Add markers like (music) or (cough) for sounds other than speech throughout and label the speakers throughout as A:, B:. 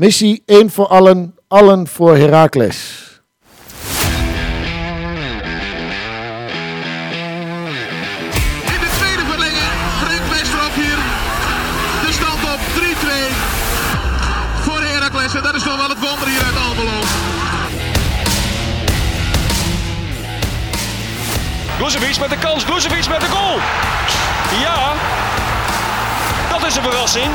A: Missie één voor allen, allen voor Heracles.
B: In de tweede verlenging Westerhof hier. De stand op 3-2 voor Heracles. En dat is toch wel het wonder hier uit Almelo.
C: Guzevic met de kans, Guzevic met de goal. Ja, dat is een verrassing.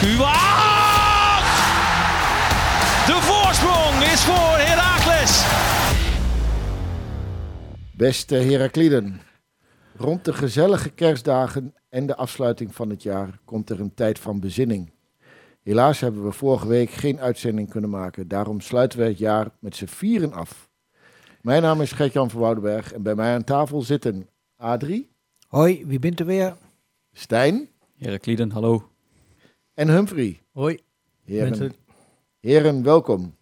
C: Kuat! De voorsprong is voor Heracles.
A: Beste Herakliden, rond de gezellige kerstdagen en de afsluiting van het jaar komt er een tijd van bezinning. Helaas hebben we vorige week geen uitzending kunnen maken, daarom sluiten we het jaar met z'n vieren af. Mijn naam is Gert-Jan van Woudenberg en bij mij aan tafel zitten Adrie,
D: Hoi, wie bent er weer?
A: Stijn
E: Herakliden, hallo.
A: En Humphrey.
D: Hoi.
A: Heren,
D: Mensen.
A: heren, welkom.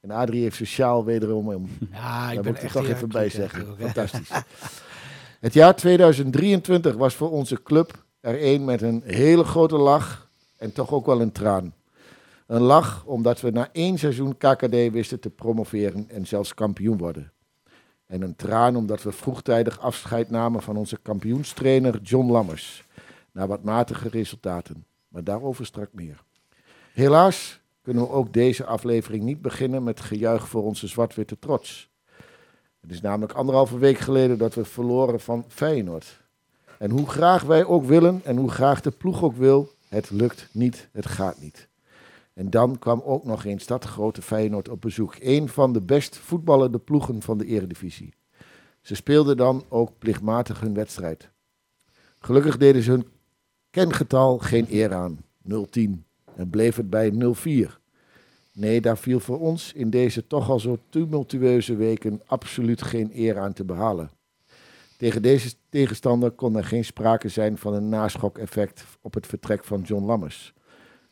A: En Adrie heeft sociaal wederom om.
D: Ja, ik
A: Daar
D: ben
A: moet ik er toch even bij zeggen. Fantastisch. Het jaar 2023 was voor onze club er een met een hele grote lach en toch ook wel een traan. Een lach omdat we na één seizoen KKD wisten te promoveren en zelfs kampioen worden. En een traan omdat we vroegtijdig afscheid namen van onze kampioenstrainer John Lammers. Na wat matige resultaten. Maar daarover straks meer. Helaas kunnen we ook deze aflevering niet beginnen met gejuich voor onze zwart-witte trots. Het is namelijk anderhalve week geleden dat we verloren van Feyenoord. En hoe graag wij ook willen en hoe graag de ploeg ook wil, het lukt niet, het gaat niet. En dan kwam ook nog eens dat grote Feyenoord op bezoek. Een van de best voetballende ploegen van de eredivisie. Ze speelden dan ook plichtmatig hun wedstrijd. Gelukkig deden ze hun kengetal geen eer aan, 010, en bleef het bij 04. Nee, daar viel voor ons in deze toch al zo tumultueuze weken absoluut geen eer aan te behalen. Tegen deze tegenstander kon er geen sprake zijn van een naschok-effect op het vertrek van John Lammers.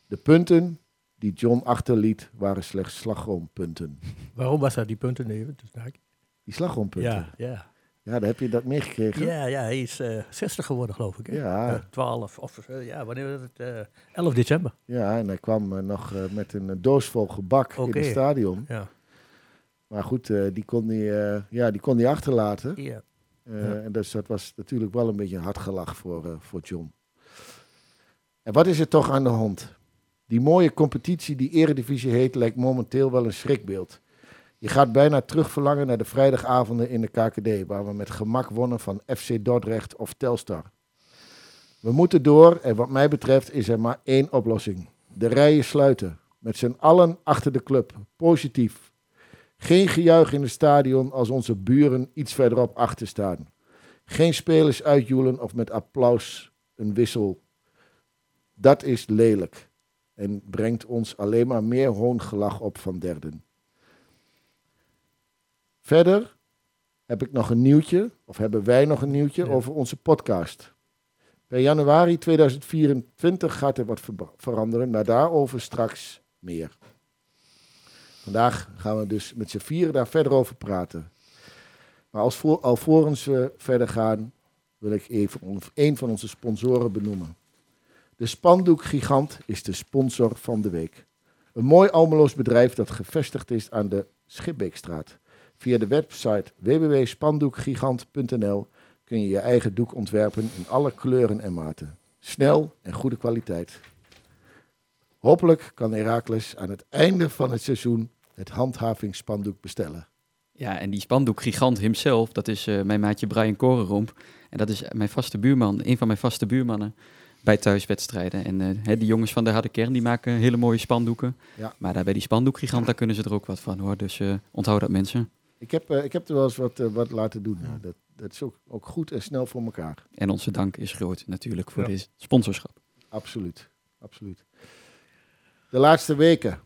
A: De punten die John achterliet waren slechts slagroompunten.
D: Waarom was dat die punten even? Dus
A: Die slagroompunten.
D: ja, ja.
A: Ja, dan heb je dat meegekregen.
D: Ja, ja, hij is eh 60 geworden, geloof ik. Hè?
A: Ja.
D: Eh, 12, of eh, ja, wanneer was het? eh 11 december.
A: Ja, en hij kwam eh, nog eh, met een eh, doos vol gebak in het stadion.
D: Ja.
A: Maar goed, eh, die, kon hij, eh, ja, die kon hij achterlaten.
D: ja.
A: Eh,
D: Ja.
A: En dus dat was natuurlijk wel een beetje een hard gelach voor, eh, voor John. En wat is er toch aan de hand? Die mooie competitie die Eredivisie heet, lijkt momenteel wel een schrikbeeld. Je gaat bijna terugverlangen naar de vrijdagavonden in de KKD, waar we met gemak wonnen van FC Dordrecht of Telstar. We moeten door en wat mij betreft is er maar één oplossing. De rijen sluiten. Met z'n allen achter de club. Positief. Geen gejuich in het stadion als onze buren iets verderop achter staan. Geen spelers uitjoelen of met applaus een wissel. Dat is lelijk en brengt ons alleen maar meer hoongelach op van derden. Verder heb ik nog een nieuwtje, of hebben wij nog een nieuwtje
D: Ja.
A: over onze podcast. Per januari 2024 gaat er wat veranderen, maar daarover straks meer. Vandaag gaan we dus met z'n vieren daar verder over praten. Maar als voor, alvorens we verder gaan, wil ik even een van onze sponsoren benoemen. De Spandoekgigant is de sponsor van de week. Een mooi Almeloos bedrijf dat gevestigd is aan de Schipbeekstraat. Via de website www.spandoekgigant.nl kun je je eigen doek ontwerpen in alle kleuren en maten. Snel en goede kwaliteit. Hopelijk kan Herakles aan het einde van het seizoen het handhavingsspandoek bestellen.
E: Ja, en die spandoekgigant himself, dat is eh, mijn maatje Brian Korenromp. En dat is mijn vaste buurman, een van mijn vaste buurmannen bij thuiswedstrijden. En eh, die jongens van de harde kern, die maken hele mooie spandoeken.
A: Ja.
E: Maar daar bij die spandoekgigant, daar kunnen ze er ook wat van hoor. Dus eh, onthoud dat mensen.
A: Ik heb, eh, ik heb er wel eens wat, eh, wat laten doen. Ja, dat, dat is ook, ook goed en snel voor elkaar.
E: En onze dank is groot natuurlijk voor
D: Ja.
E: dit sponsorschap.
A: Absoluut. Absoluut. De laatste weken.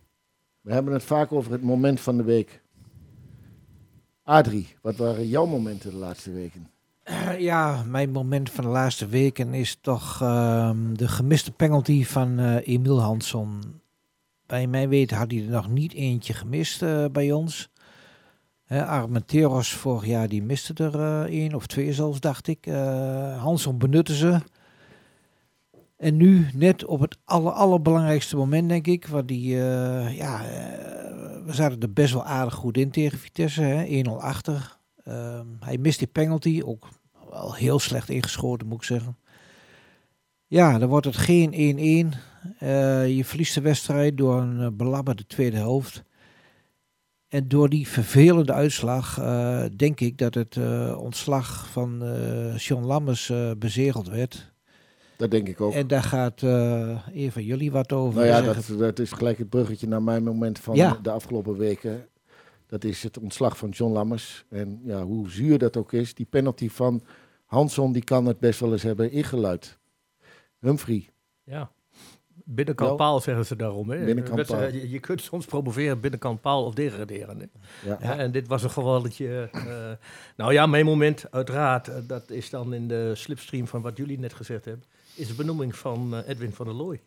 A: We hebben het vaak over het moment van de week. Adrie, wat waren jouw momenten de laatste weken?
D: Eh, ja, mijn moment van de laatste weken is toch ehm, de gemiste penalty van eh Emiel Hansson. Bij mij weten had hij er nog niet eentje gemist eh, bij ons. Hè, Armenteros vorig jaar die miste er eh één of twee zelfs, dacht ik. Eh Hansson benutte ze. En nu, net op het aller, allerbelangrijkste moment, denk ik. Want die, eh, ja, we zaten er best wel aardig goed in tegen Vitesse. hè, 1-0 achter. Ehm, hij mist die penalty. Ook wel heel slecht ingeschoten, moet ik zeggen. Ja, dan wordt het geen 1-1. Eh, je verliest de wedstrijd door een uh, belabberde tweede helft. En door die vervelende uitslag eh, denk ik dat het eh, ontslag van eh John Lammers eh, bezegeld werd.
A: Dat denk ik ook.
D: En daar gaat eh een van jullie wat over
A: Nou ja, dat, dat is gelijk het bruggetje naar mijn moment van
D: Ja.
A: de afgelopen weken. Dat is het ontslag van John Lammers. En ja, hoe zuur dat ook is, die penalty van Hansson, die kan het best wel eens hebben ingeluid. Humphrey,
F: Ja. Binnenkant
A: Wel.
F: paal zeggen ze daarom. Hè.
A: Binnenkant
F: Wedstrijd-
A: paal.
F: Je, je kunt soms promoveren binnenkant paal of degraderen. Hè.
A: ja.
F: Ja, en dit was een gevalletje. eh, nou ja, mijn moment, uiteraard, eh, dat is dan in de slipstream van wat jullie net gezegd hebben, is de benoeming van eh, Edwin van der Looy.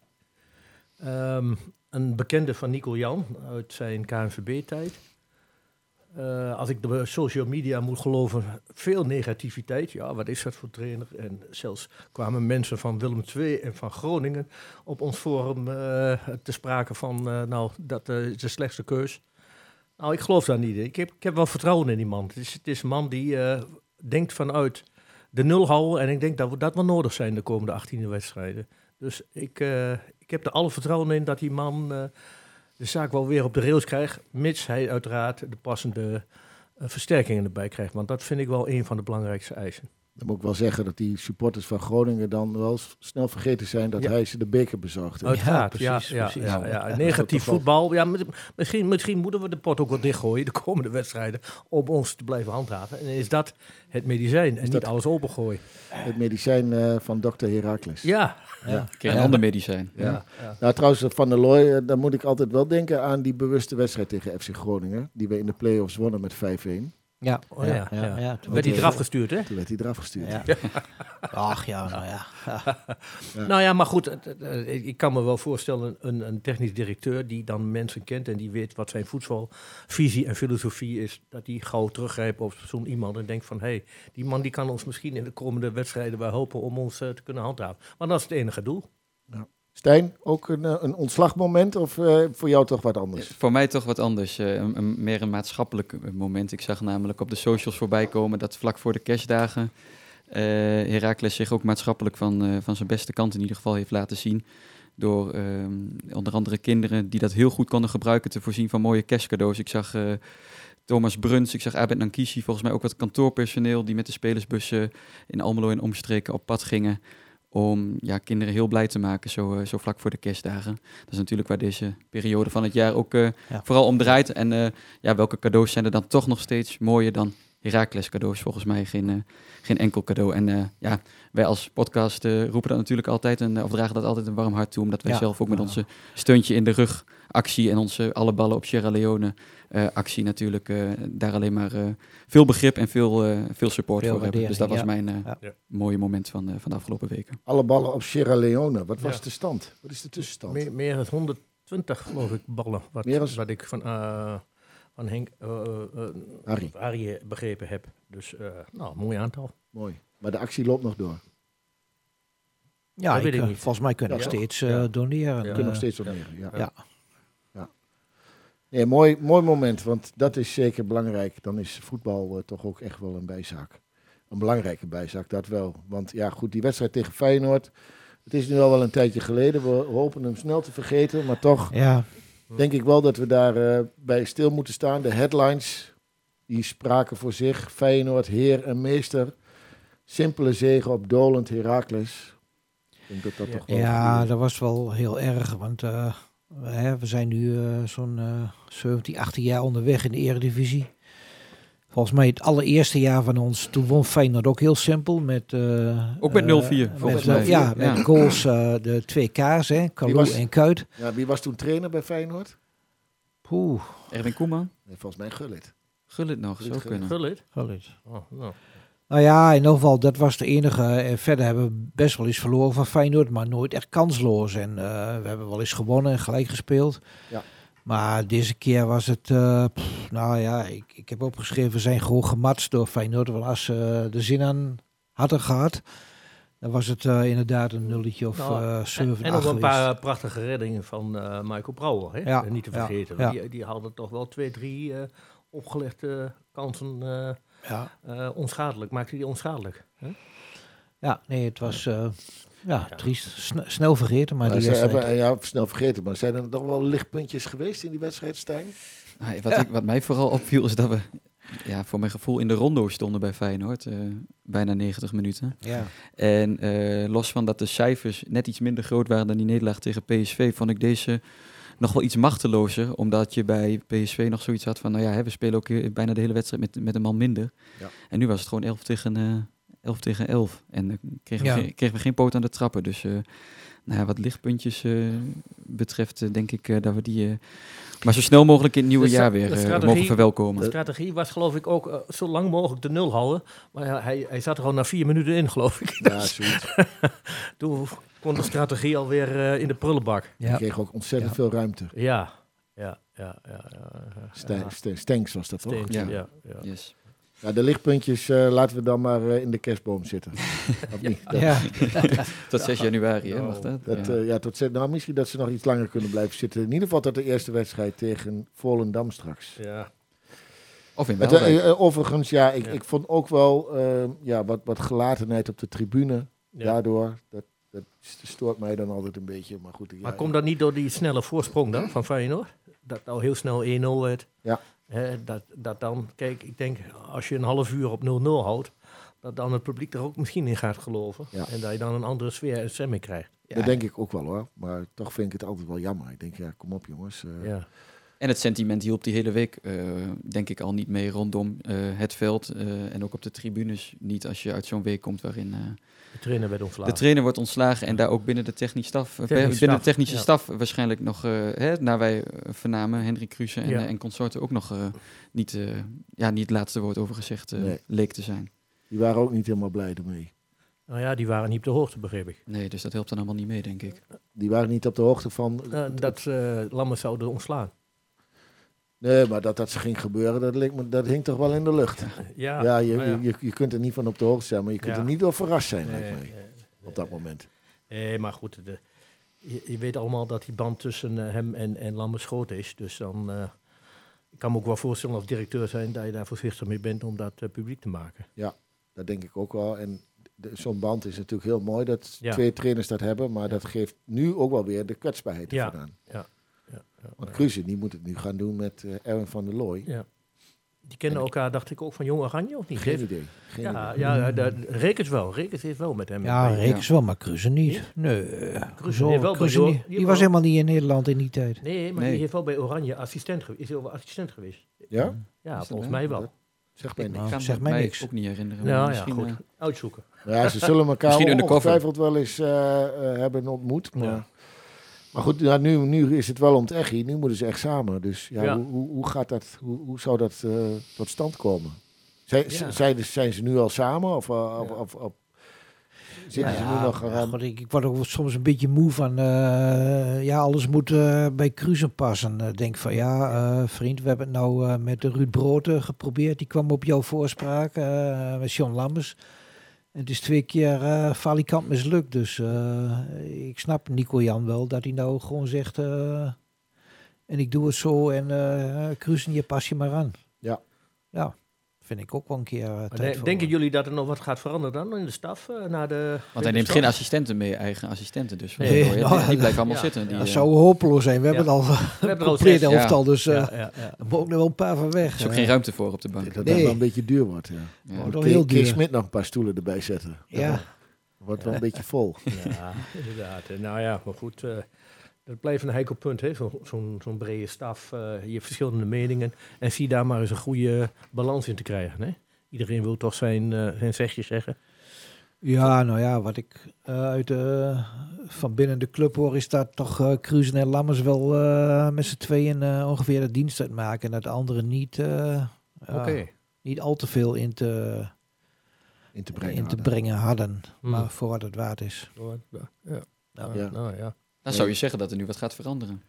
F: Ehm, een bekende van Nico Jan uit zijn KNVB-tijd. Eh, als ik de social media moet geloven, veel negativiteit. Ja, wat is dat voor trainer? En zelfs kwamen mensen van Willem II en van Groningen op ons forum eh, te sprake van, eh, nou, dat is de slechtste keus. Nou, ik geloof daar niet in. Ik heb, ik heb wel vertrouwen in die man. Het is, het is een man die denkt vanuit de nul houden. En ik denk dat we dat wel nodig zijn de komende 18 wedstrijden. Dus ik, ik heb er alle vertrouwen in dat die man de zaak wel weer op de rails krijgt. Mits hij uiteraard de passende eh, versterkingen erbij krijgt. Want dat vind ik wel een van de belangrijkste eisen.
A: Dan moet ik wel zeggen dat die supporters van Groningen dan wel snel vergeten zijn dat
F: Ja.
A: hij ze de beker bezorgde.
F: Uiteraard, ja,
D: precies,
F: ja,
D: precies.
F: ja, ja.
A: Ja,
F: Negatief voetbal. Ja, misschien, misschien moeten we de pot ook wel dichtgooien de komende wedstrijden. Om ons te blijven handhaven. En is dat het medicijn en niet alles opengooien.
A: Het medicijn eh, van dokter Herakles.
F: Ja,
D: Ja.
E: Ander medicijn.
F: ja. ja.
A: Nou, trouwens, Van der Looy, eh, dan moet ik altijd wel denken aan die bewuste wedstrijd tegen FC Groningen. Die we in de play-offs wonnen met 5-1.
D: Ja,
F: Oh, ja, ja.
D: ja. toen
F: Werd hij
A: eh,
F: eraf gestuurd, hè?
A: Toen werd hij eraf gestuurd.
D: Ja. Ach ja, nou ja. (laughs)
A: Ja.
F: Nou ja, maar goed, het- ik kan me wel voorstellen, een, een technisch directeur die dan mensen kent en die weet wat zijn voetbalvisie en filosofie is, dat die gauw teruggrijpt op zo'n iemand en denkt van, hé, hey, die man die kan ons misschien in de komende wedstrijden wel helpen om ons eh, te kunnen handhaven. Maar dat is het enige doel.
A: Stijn, ook een, eh, een ontslagmoment of eh, voor jou toch wat anders?
E: Voor mij toch wat anders. eh, een, een- meer een maatschappelijk eh, moment. Ik zag namelijk op de socials voorbij komen dat vlak voor de kerstdagen eh Heracles zich ook maatschappelijk van, eh, van zijn beste kant in ieder geval heeft laten zien. Door ehm, onder andere kinderen die dat heel goed konden gebruiken te voorzien van mooie kerstcadeaus. Ik zag eh, Thomas Bruns, ik zag Abed Nankishi, volgens mij ook wat kantoorpersoneel die met de spelersbussen in Almelo en omstreken op pad gingen om ja, kinderen heel blij te maken, zo, eh, zo vlak voor de kerstdagen. Dat is natuurlijk waar deze periode van het jaar ook eh,
D: Ja.
E: vooral om draait. En eh, ja, welke cadeaus zijn er dan toch nog steeds mooier dan Heracles cadeaus? Volgens mij geen, geen enkel cadeau. En ja, wij als podcast eh, roepen dat natuurlijk altijd, en, of dragen dat altijd een warm hart toe, omdat wij
D: Ja.
E: zelf ook met onze steuntje in de rug actie en onze alle ballen op Sierra Leone eh, actie natuurlijk eh, daar alleen maar eh, veel begrip en veel, eh, veel support
D: Veel
E: voor hebben. Dus dat was mijn eh,
D: Ja.
E: Mooie moment van, eh, van de afgelopen weken.
A: Alle ballen op Sierra Leone. Wat was
F: Ja.
A: de stand? Wat is de tussenstand?
F: Meer, meer dan 120, geloof ik, ballen. Wat,
A: Meer als-
F: wat ik van, eh, van Henk uh,
A: Harry.
F: Harry begrepen heb. Dus, eh, nou, mooi aantal.
A: Mooi. Maar de actie loopt nog door.
D: Ja,
F: Dat weet
D: ik,
F: ik
D: eh,
F: niet.
D: volgens mij kunnen we
A: Ja,
D: nog steeds eh,
F: Ja.
D: doneren. Eh,
A: kunnen nog steeds doneren. Ja.
D: ja.
A: Ja. Nee, mooi, mooi moment, want dat is zeker belangrijk. Dan is voetbal eh, toch ook echt wel een bijzaak. Een belangrijke bijzaak, dat wel. Want ja, goed, die wedstrijd tegen Feyenoord. Het is nu al wel een tijdje geleden. We hopen hem snel te vergeten. Maar toch
D: ja,
A: denk ik wel dat we daar eh, bij stil moeten staan. De headlines, die spraken voor zich. Feyenoord, heer en meester. Simpele zegen op dolend Heracles. Ik denk dat dat
F: Ja.
A: toch wel...
D: ja, dat was wel heel erg. Want eh, we, hè, we zijn nu eh, zo'n eh 17, 18 jaar onderweg in de eredivisie. Volgens mij het allereerste jaar van ons, toen won Feyenoord ook heel simpel. Met, eh,
E: Ook met
D: eh,
E: 0-4, volgens
D: met,
E: mij.
D: Ja,
E: Ja.
D: met goals, eh, de twee K's, hè, Kalou
A: was-
D: en Kuit.
A: Ja, wie was toen trainer bij Feyenoord?
D: Poeh,
E: Erwin Koeman?
A: Nee, volgens mij Gullit.
E: Gullit nog,
A: Gullit,
E: zou
A: Gullit.
E: kunnen.
F: Gullit?
D: Gullit.
F: Oh, nou.
D: Nou ja, in ieder geval, dat was de enige. En verder hebben we best wel eens verloren van Feyenoord, maar nooit echt kansloos. En eh, we hebben wel eens gewonnen en gelijk gespeeld.
A: Ja.
D: Maar deze keer was het, eh, pff, nou ja, ik, ik heb opgeschreven, we zijn gewoon gematst door Feyenoord. Want als ze de zin aan hadden gehad, Dan was het eh, inderdaad een nulletje of
F: Nou,
D: eh
F: En,
D: 7,
F: en
D: 8
F: nog een paar prachtige reddingen van eh, Michael Brouwer. Hè?
D: Ja,
F: En niet te vergeten.
D: ja.
F: Die, die hadden toch wel twee, drie eh, opgelegde kansen eh,
D: Ja.
F: eh, onschadelijk. Maakte die onschadelijk. Hè?
D: ja, nee, het was eh, ja,
F: Ja.
D: triest. Sne- snel vergeten, maar
A: Maar
D: die
A: hebben, ja, snel vergeten, maar zijn er nog wel lichtpuntjes geweest in die wedstrijd, Stijn?
E: Nou, wat, ik, wat mij vooral opviel is dat we ja, voor mijn gevoel in de rondo stonden bij Feyenoord. eh, bijna 90 minuten.
D: Ja.
E: En eh, los van dat de cijfers net iets minder groot waren dan die nederlaag tegen PSV, vond ik deze nog wel iets machtelozer. Omdat je bij PSV nog zoiets had van, nou ja, hè, we spelen ook bijna de hele wedstrijd met, met een man minder.
A: Ja.
E: En nu was het gewoon 11 tegen, eh 11 tegen 11. En eh, kregen,
D: Ja.
E: we geen, kregen we geen poot aan de trappen. Dus eh, nou ja, wat lichtpuntjes eh, betreft, eh, denk ik eh, dat we die eh, maar zo snel mogelijk in het nieuwe jaar weer mogen verwelkomen.
F: De strategie was geloof ik ook zo lang mogelijk de nul houden. Maar ja, hij, hij zat er al na vier minuten in, geloof ik.
A: Ja, zoiets. (laughs)
F: Toen kon de strategie alweer eh in de prullenbak.
A: Die
D: Ja.
A: kreeg ook ontzettend
D: Ja.
A: veel ruimte.
F: Ja, ja, ja. ja, ja,
A: Stenks was dat toch?
E: Ja,
F: ja.
E: Yes.
A: Ja, de lichtpuntjes eh, laten we dan maar eh, in de kerstboom zitten. (laughs) Of niet? Dat,
D: Ja. (laughs)
E: Tot 6 januari, hè, mag dat?
A: dat,
E: Ja.
A: eh, ja, tot, zet- nou, misschien dat ze nog iets langer kunnen blijven zitten. In ieder geval tot de eerste wedstrijd tegen Volendam straks.
F: Ja.
E: Of in
A: eh, overigens, ja, ik,
F: Ja.
A: ik vond ook wel eh, ja, wat, wat gelatenheid op de tribune.
F: Ja.
A: Daardoor, dat, dat stoort mij dan altijd een beetje. Maar goed, ja,
F: Maar komt dat niet door die snelle voorsprong dan van Feyenoord? Dat al heel snel 1-0 werd.
A: Ja.
F: Dat, dat dan, kijk, ik denk als je een half uur op 0-0 houdt, dat dan het publiek er ook misschien in gaat geloven.
A: Ja.
F: En dat je dan een andere sfeer en stemming krijgt.
A: Dat denk ik ook wel hoor. Maar toch vind ik het altijd wel jammer. Ik denk, ja, kom op jongens. eh,
F: Ja.
E: En het sentiment hielp die hele week, eh, denk ik, al niet mee rondom eh, het veld. eh, en ook op de tribunes niet als je uit zo'n week komt waarin eh,
F: De trainer werd ontslagen.
E: de trainer wordt ontslagen en daar ook binnen de technische staf, binnen de technische
F: ja.
E: staf waarschijnlijk nog, eh, hè, naar wij vernamen, Hendrik Kruse en,
F: Ja.
E: en consorten ook nog eh, niet, eh, ja, niet het laatste woord over gezegd eh,
A: Nee.
E: leek te zijn.
A: Die waren ook niet helemaal blij ermee.
F: Nou ja, die waren niet op de hoogte, begreep ik.
E: Nee, dus dat helpt dan allemaal niet mee, denk ik.
A: Die waren niet op de hoogte van.
F: Eh, dat uh, Lammers zouden ontslaan.
A: Nee, maar dat dat ging gebeuren, dat, leek me, dat hing toch wel in de lucht. (laughs)
F: Ja,
A: Ja, je,
F: ja.
A: Je, je kunt er niet van op de hoogte zijn, maar je kunt
F: Ja.
A: er niet door verrast zijn,
F: Nee,
A: lijkt mij,
F: nee,
A: op dat moment.
F: Nee, maar goed, de, je, je weet allemaal dat die band tussen eh, hem en, en Lammers groot is. Dus dan eh, ik kan me ook wel voorstellen als directeur zijn dat je daar voorzichtig mee bent om dat eh, publiek te maken.
A: Dat denk ik ook wel. En zo'n band is natuurlijk heel mooi dat
F: Ja.
A: twee trainers dat hebben, maar dat geeft nu ook wel weer de kwetsbaarheid
F: Ja.
A: ervan aan.
F: Ja, ja,
A: Want Kruse, die moet het nu gaan doen met eh Erwin van der Looy.
F: ja. Die kennen elkaar, dacht ik, ook van Jong Oranje of niet?
A: Geen idee. Geen
F: Ja,
A: idee.
F: ja de, Rekens wel. Rekens heeft wel met hem.
D: Ja,
F: mee.
D: Rekens wel, maar Cruze niet. Nee,
F: Cruze
D: zo,
F: heeft wel bij
D: Cruze niet.
F: die
D: was
F: wel-
D: helemaal niet in Nederland in die tijd.
F: Nee, maar
E: Nee.
F: die heeft wel bij Oranje assistent geweest. Is wel assistent geweest?
A: Ja?
F: Ja, volgens mij wel.
A: Zeg mij
E: Ik
A: niks.
D: Nou,
E: kan
D: zeg
E: me
D: mij
E: mij
D: niks.
E: ook niet herinneren.
F: Nou ja,
E: misschien,
F: goed.
E: eh,
F: Uitzoeken.
A: Ja, ze zullen (laughs) elkaar
E: Misschien
A: ongetwijfeld wel eens eh, eh, hebben ontmoet. Maar,
F: Ja.
A: Maar goed, ja, nu, nu is het wel om het echi. Nu moeten ze echt samen. Dus ja,
F: Ja.
A: Hoe, hoe, hoe gaat dat, hoe, hoe zou dat eh, tot stand komen? Zijn,
F: Ja.
A: zijn, zijn ze nu al samen? Of, uh,
F: Ja.
A: of, of, zitten ze nu nog
D: ja,
A: aan?
D: ik, ik word ook soms een beetje moe van, eh, ja, alles moet eh, bij Cruzen passen. Denk van, ja, eh, vriend, we hebben het nou eh, met Ruud Broten geprobeerd. Die kwam op jouw voorspraak eh, met John Lammers. En het is twee keer eh falikant mislukt. Dus eh, ik snap Nico Jan wel dat hij nou gewoon zegt, eh, en ik doe het zo en eh Cruzen, je pas je maar aan.
A: Ja.
D: Ja, vind ik ook wel een keer eh, tijd
F: de- denken jullie dat er nog wat gaat veranderen dan in de staf? eh, na de
E: Want hij neemt geen assistenten mee, eigen assistenten. Dus
F: Nee,
D: nou,
E: die (laughs) blijven allemaal
F: ja,
E: zitten. Die,
D: Dat
E: eh,
D: zou hopeloos zijn. We
F: Ja.
D: hebben al
F: We
D: een
F: hebben al
D: elftal, dus eh
F: Ja, ja, ja.
D: er moet ook nog wel een paar van weg.
E: er is ook geen ruimte voor op de bank.
A: Dat dat
D: Nee.
A: wel een beetje duur wordt. Ja.
E: Ja.
D: Wordt wel
A: Kees-
D: heel duur.
A: Smit nog een paar stoelen erbij zetten.
D: Ja.
A: Wordt wel een beetje vol.
F: Ja, inderdaad. Nou ja, maar goed. Dat blijft een heikel punt, hè? Zo- Zo'n zo'n brede staf. eh, je hebt verschillende meningen. En zie daar maar eens een goede balans in te krijgen. Hè? Iedereen wil toch zijn, eh, zijn zegje zeggen.
D: Ja, nou ja, wat ik eh, uit de, van binnen de club hoor, is dat toch eh Cruisen en Lammers wel eh, met z'n tweeën eh, ongeveer de dienst uitmaken. En dat de anderen niet, eh, niet al te veel in te,
A: In te brengen.
D: in te
A: hadden.
D: brengen hadden.
F: Hmm.
D: Maar voor wat het waard is.
F: Ja. Ja.
A: Ja.
F: Nou ja.
E: Dan zou je zeggen dat er nu wat gaat veranderen.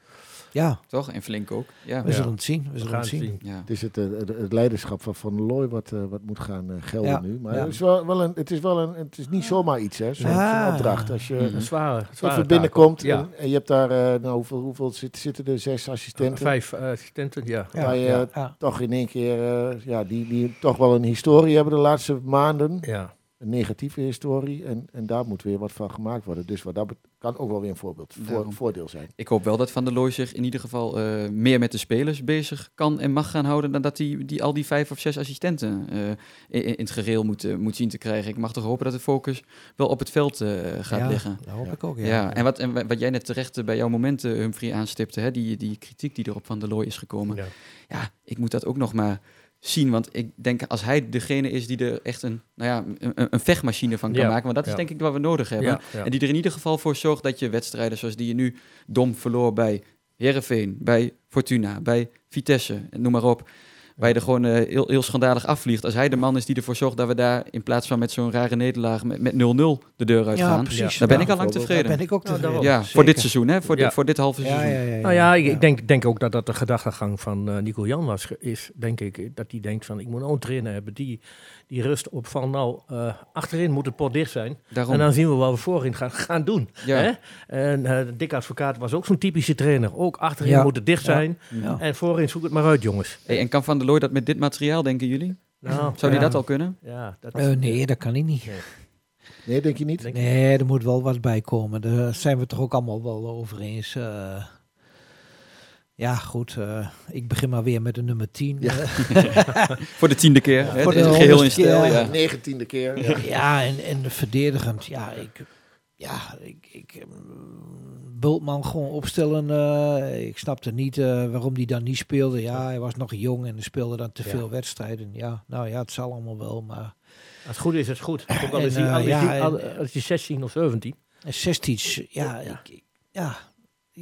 D: Ja,
E: Toch? En flink ook. Ja.
D: we zullen het zien. We
F: We
D: zullen het zien.
F: zien.
E: ja.
A: Het is het, eh, het, het leiderschap van Van Looy wat, eh, wat moet gaan eh, gelden
D: Ja,
A: nu. Maar
D: ja.
A: het, is wel, wel een, het is wel een, het is niet zomaar iets, hè, zo'n
D: Ja.
A: zo'n opdracht. Als je
E: Mhm.
F: Een zware, zware
A: even
F: taak.
A: binnenkomt
F: Ja.
A: en, en je hebt daar, eh, nou, hoeveel, hoeveel zit, zitten er? Zes assistenten.
F: Vijf assistenten, ja.
D: Ja,
A: waar je
F: ja.
D: Ja.
A: toch in één keer, eh, ja, die, die toch wel een historie hebben de laatste maanden.
F: ja.
A: Een negatieve historie. En, en daar moet weer wat van gemaakt worden. Dus wat dat bet- kan ook wel weer een voorbeeld, voor, voordeel zijn.
E: Ik hoop wel dat Van der Looy zich in ieder geval eh, meer met de spelers bezig kan en mag gaan houden dan dat hij die, al die vijf of zes assistenten eh, in, in het gereel moet, eh, moet zien te krijgen. Ik mag toch hopen dat de focus wel op het veld eh, gaat
D: Ja,
E: liggen.
D: Dat hoop ik ook, ja.
E: Ja, en, wat, en wa- wat jij net terecht bij jouw momenten, Humphrey, aanstipte, hè, die, die kritiek die er op Van der Looy is gekomen.
F: ja.
E: Ja, ik moet dat ook nog maar zien, want ik denk als hij degene is die er echt een, nou ja, een, een- vechtmachine van kan
F: Ja,
E: maken, want dat is
F: ja.
E: denk ik wat we nodig hebben.
F: Ja.
E: En die er in ieder geval voor zorgt dat je wedstrijden zoals die je nu dom verloor bij Herenveen, bij Fortuna, bij Vitesse, noem maar op. Waar je er gewoon eh, heel, heel schandalig afvliegt. Als hij de man is die ervoor zorgt dat we daar in plaats van met zo'n rare nederlaag met met 0-0 de deur uit
D: Ja,
E: gaan.
D: precies.
E: Dan ben
D: Ja,
E: ik al lang
A: bijvoorbeeld.
D: Daar
E: tevreden.
D: ben ik ook
F: Nou,
D: tevreden.
E: ja, voor dit seizoen, hè? Voor,
F: Ja.
E: dit, voor dit halve
D: Ja,
E: seizoen.
D: ja, ja, ja.
F: Nou ja, ik,
D: Ja.
F: ik denk, denk ook dat dat de gedachtegang van eh, Nico Jan was, is, denk ik. Dat hij denkt van, ik moet nou een trainer hebben die, die rust op van, nou, eh, achterin moet het pot dicht zijn.
E: Daarom.
F: En dan zien we wat we voorin gaan, (laughs) gaan doen.
E: ja.
F: Hè? En eh de dikke advocaat was ook zo'n typische trainer. Ook achterin
D: Ja.
F: moet het dicht zijn.
D: Ja.
F: En voorin zoek het maar uit, jongens.
E: Hey, en kan Van der Looy dat met dit materiaal, denken jullie?
F: Nou, (laughs)
E: Zou hij
F: ja.
E: dat al kunnen?
F: Ja, dat
D: Eh, nee, dat kan hij niet.
A: Nee, denk je niet?
F: Denk-
D: Nee, er moet wel wat bij komen. Daar zijn we toch ook allemaal wel over eens. Ja, goed. eh, ik begin maar weer met de nummer 10.
A: Ja.
D: Eh, (laughs)
E: Voor de tiende keer. hè?
D: Voor
E: Het
D: de
E: is geheel in stijl.
D: keer.
E: Ja.
A: Negentiende keer. Ja. (laughs)
D: ja, en, en verdedigend. Ja, ik, ja, ik, ik eh, Bultman gewoon opstellen. eh, ik snapte niet eh, waarom hij dan niet speelde. Ja, hij was nog jong en speelde dan te
F: Ja.
D: veel wedstrijden. Ja, nou ja, het zal allemaal wel. Maar
F: Als het goed is, is het goed. Ook al is hij
D: eh,
F: al is
D: ja,
F: hij- al-
D: en-
F: al is hij 16 of 17.
D: en Sestic, ja,
F: Ja.
D: Ik, ik- ja,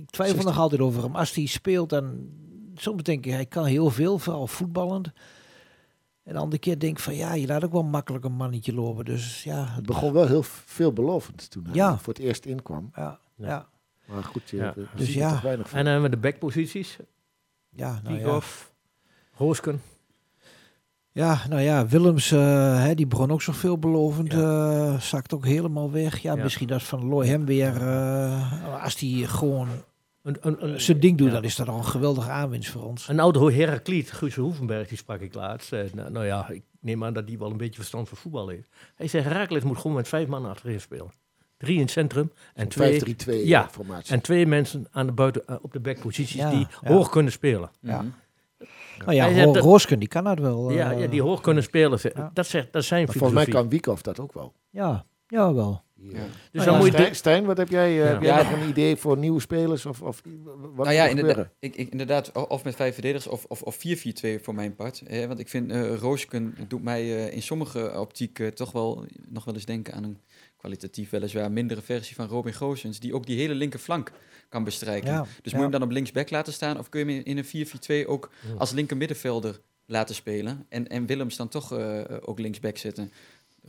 D: ik twijfel nog altijd over hem. Als hij speelt, dan soms denk ik, hij kan heel veel, vooral voetballend. En de andere keer denk ik van, ja, je laat ook wel makkelijk een mannetje lopen. Dus ja,
A: Het begon wel heel veelbelovend toen hij
D: Ja.
A: voor het eerst inkwam.
D: ja,
F: Ja.
D: ja,
A: Maar goed, je,
F: Ja.
A: we
D: Dus ja.
A: toch weinig van.
F: En dan hebben we de backposities.
D: ja, nou ja.
F: Diegoff, Roosken.
D: Ja, nou ja, Willems, eh, hè, die begon ook zo veelbelovend. eh zakt ook helemaal weg. Ja,
F: Ja.
D: misschien dat Van Looy hem weer, eh, als hij gewoon
F: Een, een, een,
D: zijn ding doet,
F: ja.
D: dan is dat al een geweldige aanwinst voor ons.
F: Een oude Herakliet, Guus Hoevenberg, die sprak ik laatst. Eh, nou, nou ja, ik neem aan dat die wel een beetje verstand van voetbal heeft. Hij zegt, Herakles moet gewoon met vijf man achterin spelen. Drie in het centrum en twee,
A: 5-3-2
F: Ja.
A: formatie.
F: en twee mensen aan de buiten, eh, op de backposities
D: Ja,
F: die
D: ja.
F: hoog kunnen spelen.
D: Ja.
E: Mhm.
D: Nou ja,
F: Hij
D: Ro
F: heeft dat-
D: Roosken, die kan dat wel.
F: ja,
D: eh,
F: ja, die hoog kunnen spelen. Dat, zegt, dat zijn
A: Maar volgens mij kan Wiekhoff dat ook wel.
D: Ja, ja wel.
E: Ja.
F: Dus
D: Nou
F: dan moet je...
A: Stijn, Stijn, wat heb jij, eh,
F: Ja.
A: heb jij
E: Ja.
A: nog een idee voor nieuwe spelers? Of, of wat
E: nou ja,
A: er
E: inderdaad, ik, ik, inderdaad, of met vijf verdedigers of, of, of 4-4-2 voor mijn part. Hè, want ik vind eh Roosken doet mij eh, in sommige optiek toch wel nog wel eens denken aan een kwalitatief weliswaar mindere versie van Robin Goossens, die ook die hele linkerflank kan bestrijken.
D: Ja,
E: Dus
D: ja.
E: moet je hem dan op linksback laten staan of kun je hem in, in een 4-4-2 ook
F: Ja.
E: als linker middenvelder laten spelen en, en Willems dan toch eh, ook linksback zetten?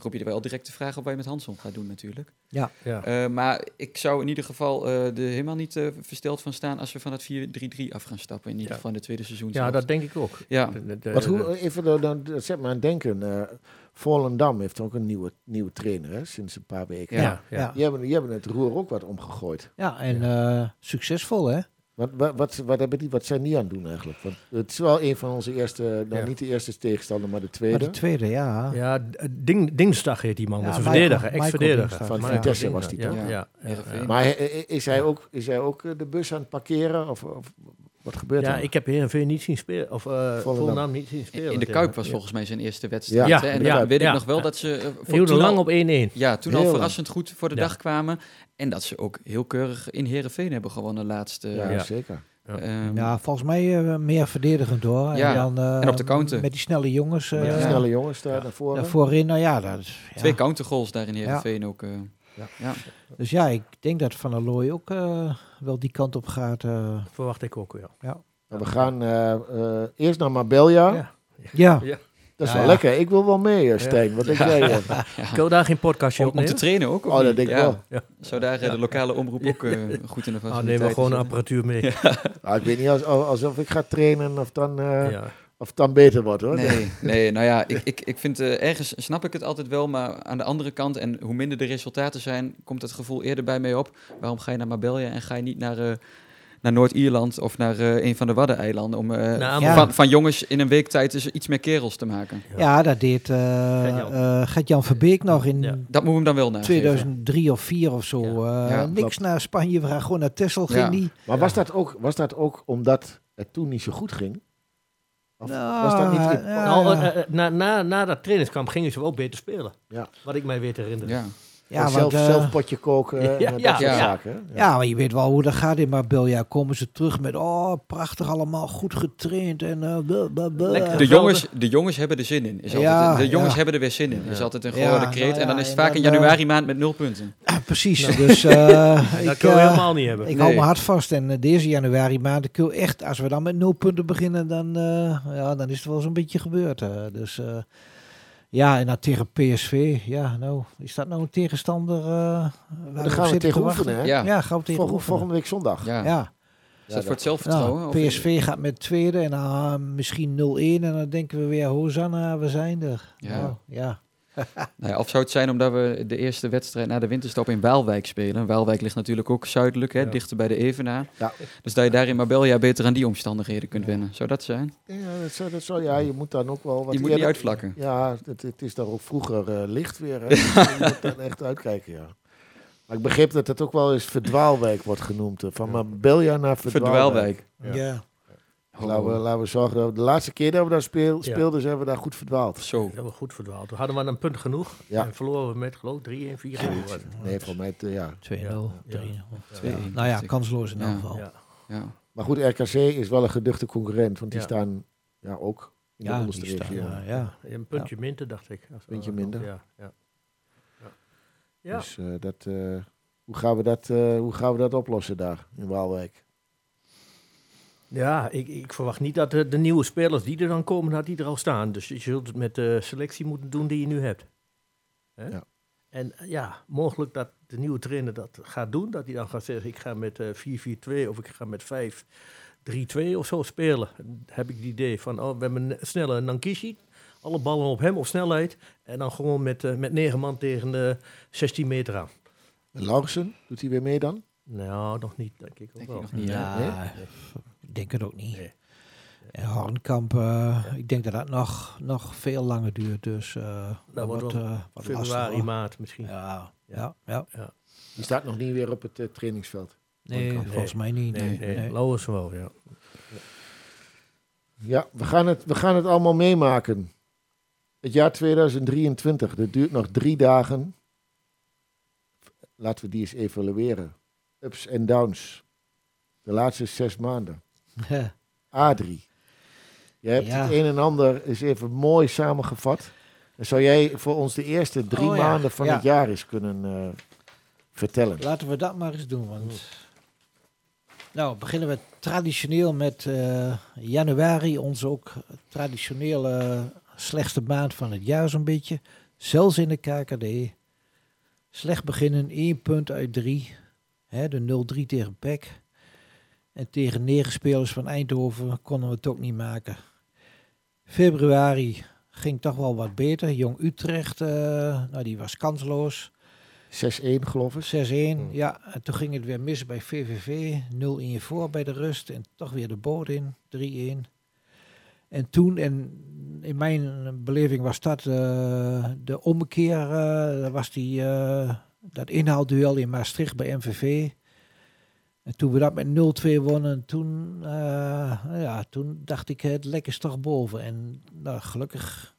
E: Roep je er wel direct de vraag op wat je met Hanson gaat doen natuurlijk.
F: Ja.
E: Eh, maar ik zou in ieder geval eh er helemaal niet eh, versteld van staan als we van het 4-3-3 af gaan stappen. In ieder
F: Ja.
E: geval in de tweede seizoen.
F: ja, dat denk ik ook.
E: Ja.
F: De- de- de-
A: Wat, hoe, even dan, zet me aan denken. eh Volendam heeft ook een nieuwe, nieuwe trainer hè, sinds een paar weken.
F: ja,
D: Ja,
F: ja.
D: ja.
A: Die, hebben, die hebben het roer ook wat omgegooid.
D: Ja, en eh, succesvol hè?
A: Wat, wat, wat, wat, hebben die, wat zijn die aan het doen eigenlijk? Want het is wel een van onze eerste, nou
F: Ja.
A: niet de eerste tegenstander, maar de
D: Maar
A: tweede.
D: de tweede, ja.
F: Ja, Ding, Dingsdag heet die man.
D: Ja,
F: dat is een
D: Michael-
F: verdediger, ex-verdediger.
A: Van Vitesse was die
F: ja,
E: toch?
F: Ja, ja, ja.
A: Maar eh, is hij ook, is hij ook eh, de bus aan het parkeren? Of, of wat gebeurt
F: Ja,
A: er?
F: ik heb Heerenveen niet zien spelen. Of uh, Volendam niet zien spelen.
E: In de Kuip was
F: ja.
E: volgens mij zijn eerste wedstrijd.
F: Ja.
E: hè? En
F: Ja,
E: weet
F: ja.
E: ik nog wel
F: Ja.
E: dat ze... eh, toen
F: lang
E: al-
F: op 1-1.
E: Ja, toen
A: Heel
E: al
A: lang.
E: verrassend goed voor de
F: Ja.
E: dag kwamen. En dat ze ook heel keurig in Heerenveen hebben gewonnen laatste.
A: ja,
F: Ja.
A: zeker.
E: ehm,
D: Ja, volgens mij eh, meer verdedigend hoor.
E: Ja,
D: En, dan, eh,
E: en op de counter.
D: Met die snelle jongens. eh
A: Met die
E: Ja.
A: snelle jongens daar naar voren.
D: daar voorin, nou ja, dat is, ja.
E: Twee countergoals daar in Heerenveen ook. eh.
A: Ja.
E: ja.
D: Dus ja, ik denk dat Van der Looy ook eh, wel die kant op gaat. eh.
F: Verwacht ik ook, ja.
A: Nou, we gaan eh, eh, eerst naar Marbella.
F: Ja.
D: ja,
F: Ja.
A: Dat is wel
D: ja.
A: lekker. Ik wil wel mee, Stijn. Wat denk jij? (laughs)
F: daar geen podcastje
E: Om,
F: op
E: om te trainen ook? of
A: Oh, dat denk ik
E: Ja.
A: wel.
E: Zou daar eh, de lokale omroep ook eh, goed in de
F: Ah,
E: faciliteit
F: nemen we gewoon apparatuur mee.
A: Nou, (laughs) ik weet niet als, alsof ik ga trainen of dan, eh,
F: Ja.
A: of het dan beter wordt hoor.
E: Nee, (laughs) nee, nou ja, ik, ik, ik vind ergens snap ik het altijd wel, maar aan de andere kant, en hoe minder de resultaten zijn, komt het gevoel eerder bij mij op. Waarom ga je naar Marbella en ga je niet naar, eh, naar Noord-Ierland of naar eh, een van de Waddeneilanden om eh,
F: Nou,
D: Ja.
E: van, van jongens in een week tijd dus iets meer kerels te maken?
D: Ja, dat deed eh,
F: Gert-Jan.
D: eh, Gert-Jan Verbeek nog in
F: Ja.
E: Dat moet hem dan wel naar.
D: 2003 of 4 of zo.
F: Ja.
D: Eh,
E: Ja,
D: niks
A: klopt.
D: naar Spanje, we gaan gewoon naar Texel.
E: Ja.
D: Ging die.
A: Maar was dat, ook, was dat ook omdat het toen niet zo goed ging? Of
D: Nou,
A: was dat niet...
D: ja,
F: Nou,
D: ja.
F: eh, eh, na, na, na dat trainingskamp gingen ze wel beter spelen.
A: Ja.
F: Wat ik mij weet te herinneren.
E: Ja.
D: Ja,
A: zelf,
D: want, eh,
A: zelf potje koken (laughs) en
F: Ja,
A: eh, dat
F: ja,
A: soort
E: ja.
A: zaken. hè?
D: Ja, maar je weet wel hoe dat gaat in Marbella. Komen ze terug met, oh, prachtig allemaal, goed getraind en eh blah, blah, blah.
F: Lekker.
E: De, jongens, de jongens hebben er zin in. Is altijd,
D: Ja,
E: de jongens
D: ja.
E: hebben er weer zin in. Is
F: Ja.
E: altijd een
D: Ja,
E: geworden kreet.
D: nou
E: en dan
D: ja,
E: is het vaak in januari maand met nul punten. (laughs)
D: Ja, precies. Dus eh,
F: En (laughs) dat
D: ik,
F: kunnen we
D: eh,
F: helemaal niet hebben.
D: ik
E: Nee.
D: hou me hard vast. En deze januari maand, kun je echt, als we dan met nul punten beginnen, dan, eh, ja, dan is het wel zo'n beetje gebeurd. eh. dus eh, ja, en dan tegen PSV. Ja, nou, is dat nou een tegenstander? eh waar
A: Daar
D: op
A: gaan we
D: zitten
A: tegen
D: te wachten?
A: oefenen, hè?
E: Ja.
D: Ja, gaan we tegen
A: Volgende,
D: oefenen.
A: volgende week zondag.
E: Ja.
D: Ja.
E: Is dat voor het zelfvertrouwen?
D: Nou,
E: Of-
D: PSV gaat met tweede en dan ah, misschien 0-1 en dan denken we weer, Hosanna, we zijn er.
E: Ja.
D: Nou, ja.
E: Nou ja, of zou het zijn omdat we de eerste wedstrijd na de winterstop in Waalwijk spelen? Waalwijk ligt natuurlijk ook zuidelijk, hè,
F: Ja.
E: dichter bij de Evenaar.
A: Ja.
E: Dus dat je daar in Marbella beter aan die omstandigheden kunt wennen. Zou dat zijn?
A: Ja, dat zou, dat zou, ja, je moet dan ook wel wat
E: Je moet niet uitvlakken.
A: Ja, het, het is daar ook vroeger eh, licht weer. Hè. Dus (laughs) je moet dan echt uitkijken, ja. Maar ik begreep dat het ook wel eens Verdwaalwijk wordt genoemd. Van Marbella naar Verdwaalwijk.
E: Verdwaalwijk.
F: Ja.
D: Ja.
A: Laten, we, laten we zorgen dat we de laatste keer dat we daar speel,
F: Ja.
A: speelden, zijn we daar goed verdwaald.
E: Zo.
F: Dat hebben we goed verdwaald. Toen hadden we een punt genoeg.
A: Ja.
F: En verloren we met geloof ik 3-1, 4-1. was het.
A: Nee, voor mij, eh, ja.
D: 2-0,
F: Ja.
D: 3-0.
E: Twee, één,
D: Nou ja, kansloos in
E: Ja.
D: elk geval.
F: Ja.
E: Ja.
A: Maar goed, RKC is wel een geduchte concurrent, want die
F: Ja.
A: staan ja, ook in de
D: Ja,
A: onderste regio.
D: eh, ja.
F: Een puntje minder, dacht ik. We-
A: Puntje minder.
F: Ja. Ja. Ja. Ja.
A: Dus eh, dat, eh, hoe, gaan we dat, eh, hoe gaan we dat oplossen daar in Waalwijk?
F: Ja, ik, ik verwacht niet dat de, de nieuwe spelers die er dan komen, dat die er al staan. Dus je zult het met de selectie moeten doen die je nu hebt. Hè?
A: Ja.
F: En eh, ja, mogelijk dat de nieuwe trainer dat gaat doen. Dat hij dan gaat zeggen, ik ga met eh 4-4-2 of ik ga met 5-3-2 of zo spelen. Dan heb ik het idee van, oh, we hebben een snelle Nankishi. Alle ballen op hem op snelheid. En dan gewoon met, eh, met 9 man tegen de 16 meter aan.
A: En Laurensen, doet hij weer mee dan?
F: Nou, nog niet, denk ik ook
E: Denk
F: wel.
E: nog niet.
D: Ja,
A: Nee?
D: Ik denk het ook niet.
F: Nee.
D: En Hornkamp, eh, ik denk dat dat nog, nog veel langer duurt. Dus eh dat
F: wordt
D: wordt
F: wel
D: eh, wat
F: Februari,
D: lastiger.
F: maart misschien.
D: Ja, ja, ja.
A: Die staat nog niet weer op het eh, trainingsveld.
D: Nee,
A: Hornkamp.
D: volgens mij niet.
F: Nee, nee, wel, ja.
A: Ja, we gaan, het, we gaan het allemaal meemaken. Het jaar 2023, dat duurt nog drie dagen. Laten we die eens evalueren. Ups en downs. De laatste zes maanden. (laughs) Adrie. Je hebt
D: Ja.
A: het een en ander eens even mooi samengevat. En zou jij voor ons de eerste drie
D: Oh ja,
A: maanden van
D: ja.
A: het jaar eens kunnen eh, vertellen?
D: Laten we dat maar eens doen. Want... Nou, beginnen we traditioneel met eh, januari, onze ook traditionele slechtste maand van het jaar zo'n beetje. Zelfs in de KKD. Slecht beginnen, één punt uit drie. Hè, de 0-3 tegen PEC. En tegen negen spelers van Eindhoven konden we het ook niet maken. Februari ging toch wel wat beter. Jong Utrecht, eh, nou, die was kansloos.
A: 6-1 geloof ik.
D: 6-1, ja. En toen ging het weer mis bij VVV. 0-1 voor bij de rust. En toch weer de boot in. 3-1. En toen, en in mijn beleving was dat eh, de ommekeer. dat was die, dat inhaalduel in Maastricht bij MVV. En toen we dat met 0-2 wonnen, toen, eh, ja, toen dacht ik het lekker is toch boven. En nou, gelukkig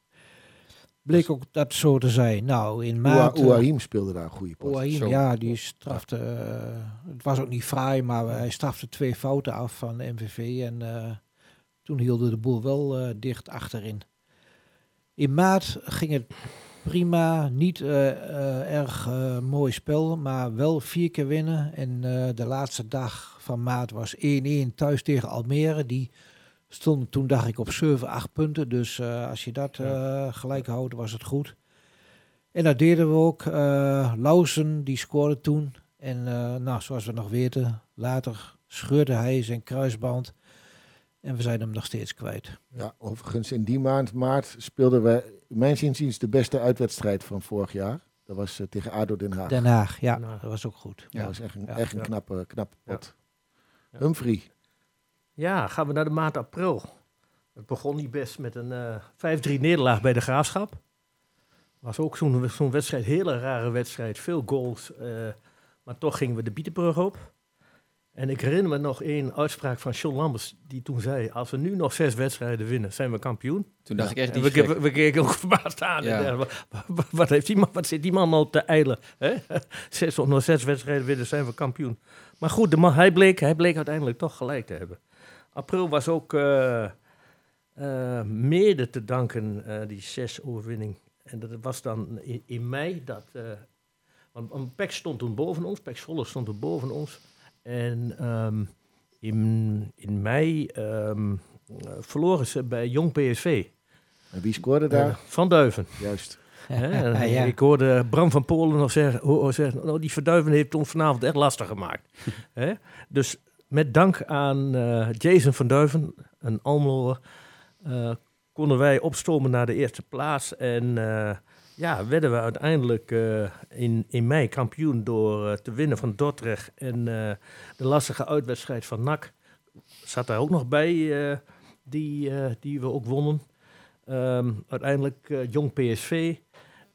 D: bleek ook dat zo te zijn. Nou, in maart... eh,
A: Ouahim speelde daar een goede pas.
D: Ouahim,
E: Zo.
D: ja, die strafte. eh, het was ook niet fraai, maar hij strafte twee fouten af van de MVV. En eh, toen hielden de boel wel dicht achterin. In maart ging het prima. Niet eh, eh, erg eh, mooi spel, maar wel vier keer winnen. En de laatste dag van maart was 1-1 thuis tegen Almere. Die Stond toen dacht ik op 7, 8 punten. Dus als je dat gelijk houdt, was het goed. En dat deden we ook. Eh Lausen, die scoorde toen. En nou, zoals we nog weten, later scheurde hij zijn kruisband. En we zijn hem nog steeds kwijt.
A: Ja, overigens in die maand maart speelden we, mijn inziens, de beste uitwedstrijd van vorig jaar. Dat was eh, tegen ADO Den Haag.
D: Den Haag, ja,
F: Den Haag.
D: dat was ook goed.
A: Dat
E: Ja.
A: was echt een,
D: Ja.
A: echt een
F: Ja.
A: knappe, knappe pot.
F: Ja.
A: Humphrey.
F: Ja, gaan we naar de maand april. Het begon niet best met een eh 5-3 nederlaag bij de Graafschap. Was ook zo'n zo'n wedstrijd, hele rare wedstrijd. Veel goals, eh, maar toch gingen we de Bietenbrug op. En ik herinner me nog één uitspraak van John Lambers, die toen zei... als we nu nog zes wedstrijden winnen, zijn we kampioen.
E: Toen dacht ik echt, die
F: we, keken ook verbaasd aan.
E: Ja.
F: En, eh, wa- wa- wat, heeft die man, wat zit die man nou te eilen? Hè? (laughs) Zes, nog zes wedstrijden winnen, zijn we kampioen. Maar goed, de man, hij, bleek, hij bleek uiteindelijk toch gelijk te hebben. April was ook eh, eh, mede te danken, die zes overwinning. En dat was dan in, in mei dat... want, PEC stond toen boven ons, PEC Zwolle stond toen boven ons. En ehm, in, in mei ehm, eh, verloren ze bij Jong PSV.
A: En wie scoorde daar?
F: Eh, van Duiven.
A: Juist. (laughs)
D: Ja.
F: Ik hoorde Bram van Polen nog zeggen, ho- zeggen nou, die Verduiven heeft ons vanavond echt lastig gemaakt. (laughs) Hè? Dus met dank aan eh, Jason van Duiven, een Almeloer, eh, konden wij opstomen naar de eerste plaats. En eh, ja, werden we uiteindelijk eh, in, in mei kampioen door eh, te winnen van Dordrecht. En eh, de lastige uitwedstrijd van NAC zat daar ook nog bij, eh, die, eh, die we ook wonnen. Ehm, uiteindelijk eh, Jong PSV,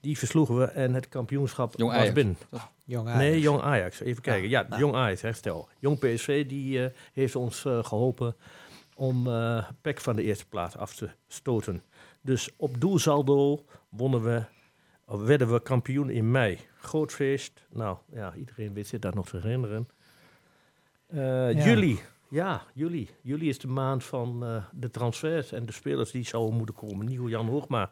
F: die versloegen we en het kampioenschap
E: Jong
F: was
E: Ajax.
F: binnen.
D: Jong
F: Nee,
D: Ajax.
F: Jong Ajax. Even kijken. Ja,
D: nou.
F: Jong Ajax, herstel. Jong PSV die, eh, heeft ons eh, geholpen om eh PEC van de eerste plaats af te stoten. Dus op doelsaldo wonnen we, werden we kampioen in mei. Groot feest. Nou, ja, iedereen weet zich dat nog te herinneren. Eh,
D: Ja.
F: Juli. Ja, juli. Juli is de maand van eh, de transfers en de spelers die zouden moeten komen. Nieuw Jan Hoogma,